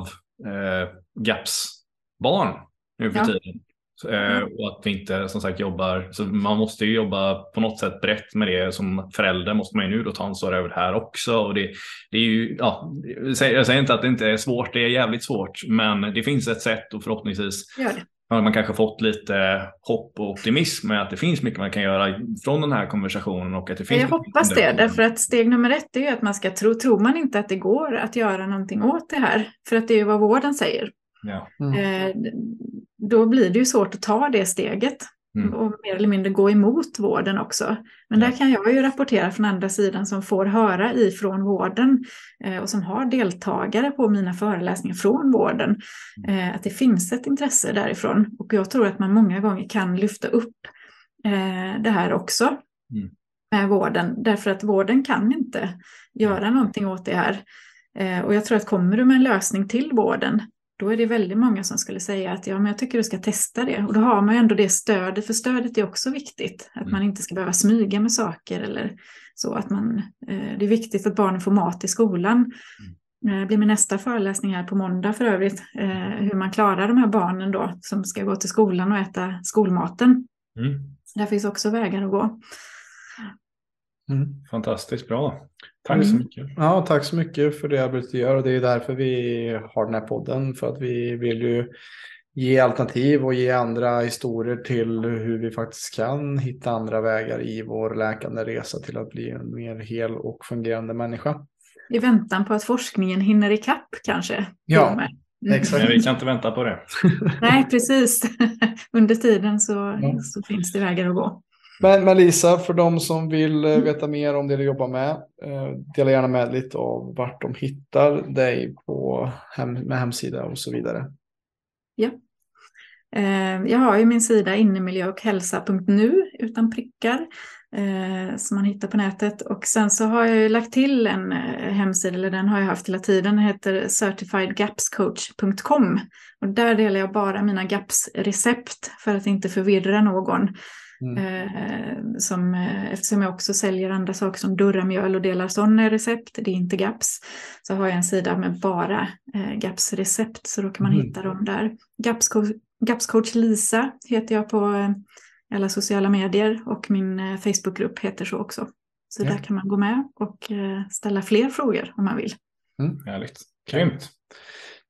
eh, GAPS-barn nu för ja. tiden. Mm. Och att vi inte som sagt jobbar, så man måste ju jobba på något sätt brett med det. Som förälder måste man ju nu då ta ansvar över det här också. Och det, det är ju, ja, jag säger inte att det inte är svårt, det är jävligt svårt, men det finns ett sätt och förhoppningsvis har man kanske fått lite hopp och optimism med att det finns mycket man kan göra från den här konversationen. Och att det finns jag hoppas det, därför att steg nummer ett är ju att man ska tro, tror man inte att det går att göra någonting åt det här, för att det är ju vad vården säger. Ja. Mm. Eh, då blir det ju svårt att ta det steget mm. och mer eller mindre gå emot vården också. Men ja. där kan jag ju rapportera från andra sidan som får höra ifrån vården eh, och som har deltagare på mina föreläsningar från vården mm. eh, att det finns ett intresse därifrån. Och jag tror att man många gånger kan lyfta upp eh, det här också mm. med vården därför att vården kan inte göra någonting åt det här. Eh, och jag tror att kommer du med en lösning till vården då är det väldigt många som skulle säga att ja, men jag tycker du ska testa det. Och då har man ju ändå det stödet, för stödet är också viktigt. Att mm. man inte ska behöva smyga med saker eller så. Att man, eh, det är viktigt att barnen får mat i skolan. Mm. Eh, det blir min nästa föreläsning här på måndag för övrigt. Eh, hur man klarar de här barnen då som ska gå till skolan och äta skolmaten. Mm. Där finns också vägar att gå. Mm. Fantastiskt bra. Tack mm. så mycket. Ja, tack så mycket för det arbetet du gör och det är därför vi har den här podden för att vi vill ju ge alternativ och ge andra historier till hur vi faktiskt kan hitta andra vägar i vår läkande resa till att bli en mer hel och fungerande människa. I väntan på att forskningen hinner ikapp kanske? Ja, mm. exakt. Men vi kan inte vänta på det. Nej, precis. Under tiden så, ja. så finns det vägar att gå. Men, men Lisa, för de som vill eh, mm. veta mer om det du jobbar med, eh, dela gärna med lite av vart de hittar dig på hem, med hemsida och så vidare. Ja. Eh, jag har ju min sida innemiljö och hälsa.nu utan prickar. som man hittar på nätet. Och sen så har jag ju lagt till en hemsida, eller den har jag haft hela tiden, den heter certifiedgapscoach.com. Och där delar jag bara mina GAPS-recept för att inte förvirra någon. Mm. Eh, som, eh, eftersom jag också säljer andra saker som durramjöl och delar sådana recept, det är inte GAPS, så har jag en sida med bara eh, GAPS-recept, så då kan man mm. hitta dem där. GAPS-coach, Lisa heter jag på eh, alla sociala medier och min eh, Facebookgrupp heter så också. Så ja. där kan man gå med och eh, ställa fler frågor om man vill. Mm. Härligt, grymt.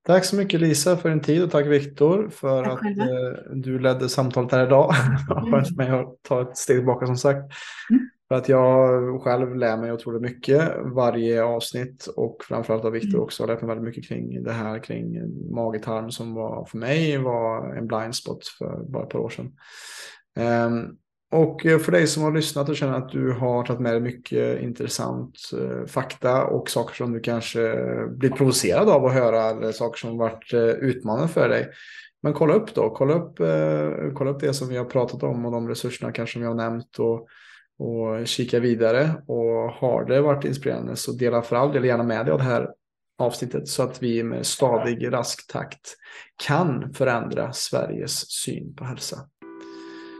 Tack så mycket Lisa för din tid och tack Viktor för tack att eh, du ledde samtalet här idag. Mm. Med att ta ett steg tillbaka som sagt. Mm. För att jag själv lär mig otroligt mycket varje avsnitt och framförallt av Viktor mm. också. Jag lärt mig väldigt mycket kring det här kring magetarm som var för mig var en blind spot för bara ett par år sedan. Um, och eh, för dig som har lyssnat och känner att du har tagit med dig mycket intressant eh, fakta och saker som du kanske eh, blir provocerad av att höra eller saker som varit utmanande för dig. Men kolla upp då, kolla upp, kolla upp det som vi har pratat om och de resurserna kanske vi har nämnt och, och kika vidare. Och har det varit inspirerande så dela för all del gärna med dig av det här avsnittet så att vi med stadig rask takt kan förändra Sveriges syn på hälsa.